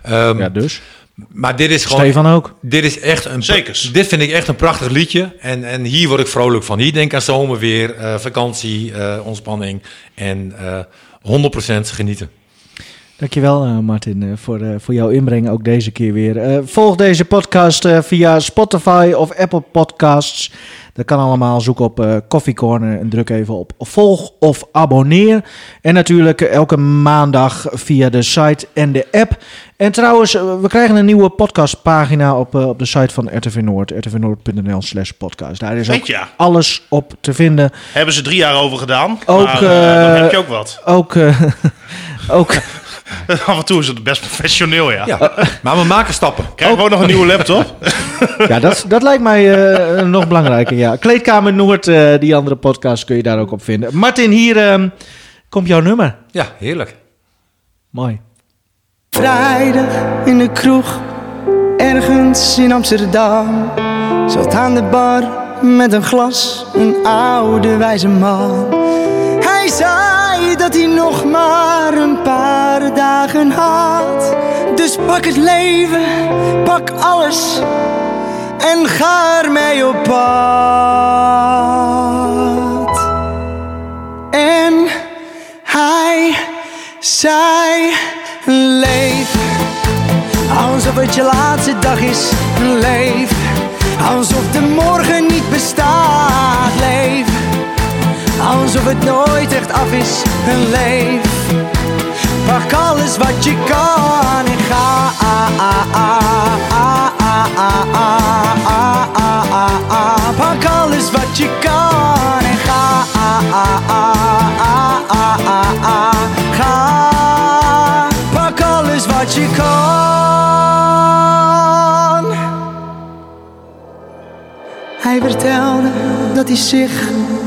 Ehm, Ja, dus. Maar dit is gewoon. Stefan ook. Dit is echt een. Zekers. Dit vind ik echt een prachtig liedje. En, en hier word ik vrolijk van. Hier denk ik aan zomerweer, eh vakantie, eh, ontspanning. En eh 100% genieten. Dankjewel uh, Martin voor, uh, voor jouw inbreng ook deze keer weer. Uh, volg deze podcast via Spotify of Apple Podcasts. Dat kan allemaal. Zoek op Coffee Corner en druk even op volg of abonneer. En natuurlijk elke maandag via de site en de app. En trouwens, we krijgen een nieuwe podcastpagina op, op de site van RTV Noord. rtvnoord.nl slash podcast. Daar is ook ja. alles op te vinden. Hebben ze drie jaar over gedaan. Ook, maar, uh, dan heb je ook wat. Ook... ook Af en toe is het best professioneel, ja. Ja, maar we maken stappen. Krijgen we ook nog een nieuwe laptop? ja, dat, dat lijkt mij uh, nog belangrijker. Ja. Kleedkamer Noord, uh, die andere podcast kun je daar ook op vinden. Martin, hier uh, komt jouw nummer. Ja, heerlijk. Mooi. Vrijdag in de kroeg, ergens in Amsterdam. Zat aan de bar met een glas, een oude wijze man. Hij zei dat hij nog maar een paar dagen had. Dus pak het leven, pak alles en ga ermee op pad. En hij zei: Leef alsof het je laatste dag is. Leef alsof de morgen niet bestaat. Leef alsof het nooit echt af is. Leef pak alles wat je kan en ga. Pak alles wat je kan en ga. Ga, pak alles wat je kan. Hij vertelde dat hij zich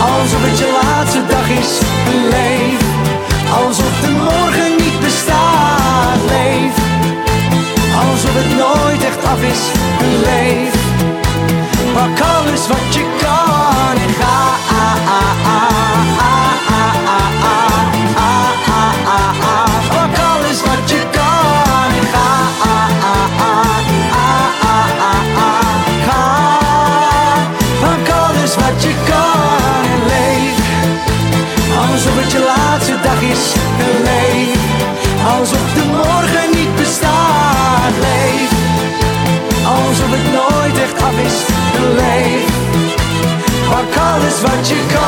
alsof het je laatste dag is. Leef alsof de morgen niet bestaat. Leef alsof het nooit echt af is. Leef pak alles wat je kan en ga. Is en leef. Pak alles wat je kan.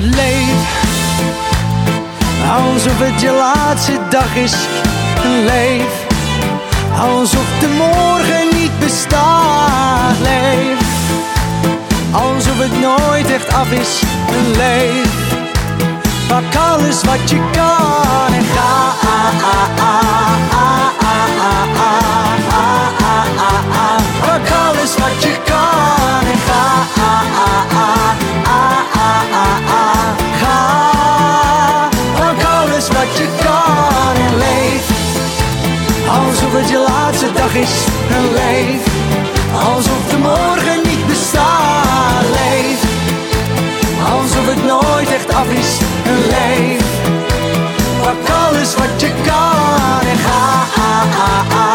Leef. Alsof het je laatste dag is leef. Alsof de morgen niet bestaat. Leef. Alsof het nooit echt af is leef. Pak alles wat je kan en ga. Pak alles wat je kan en ga. Alles wat je kan en leef. Alsof het je laatste dag is een leef. Alsof de morgen niet bestaat. Leef. Alsof het nooit echt af is een leef our colors what you got and high.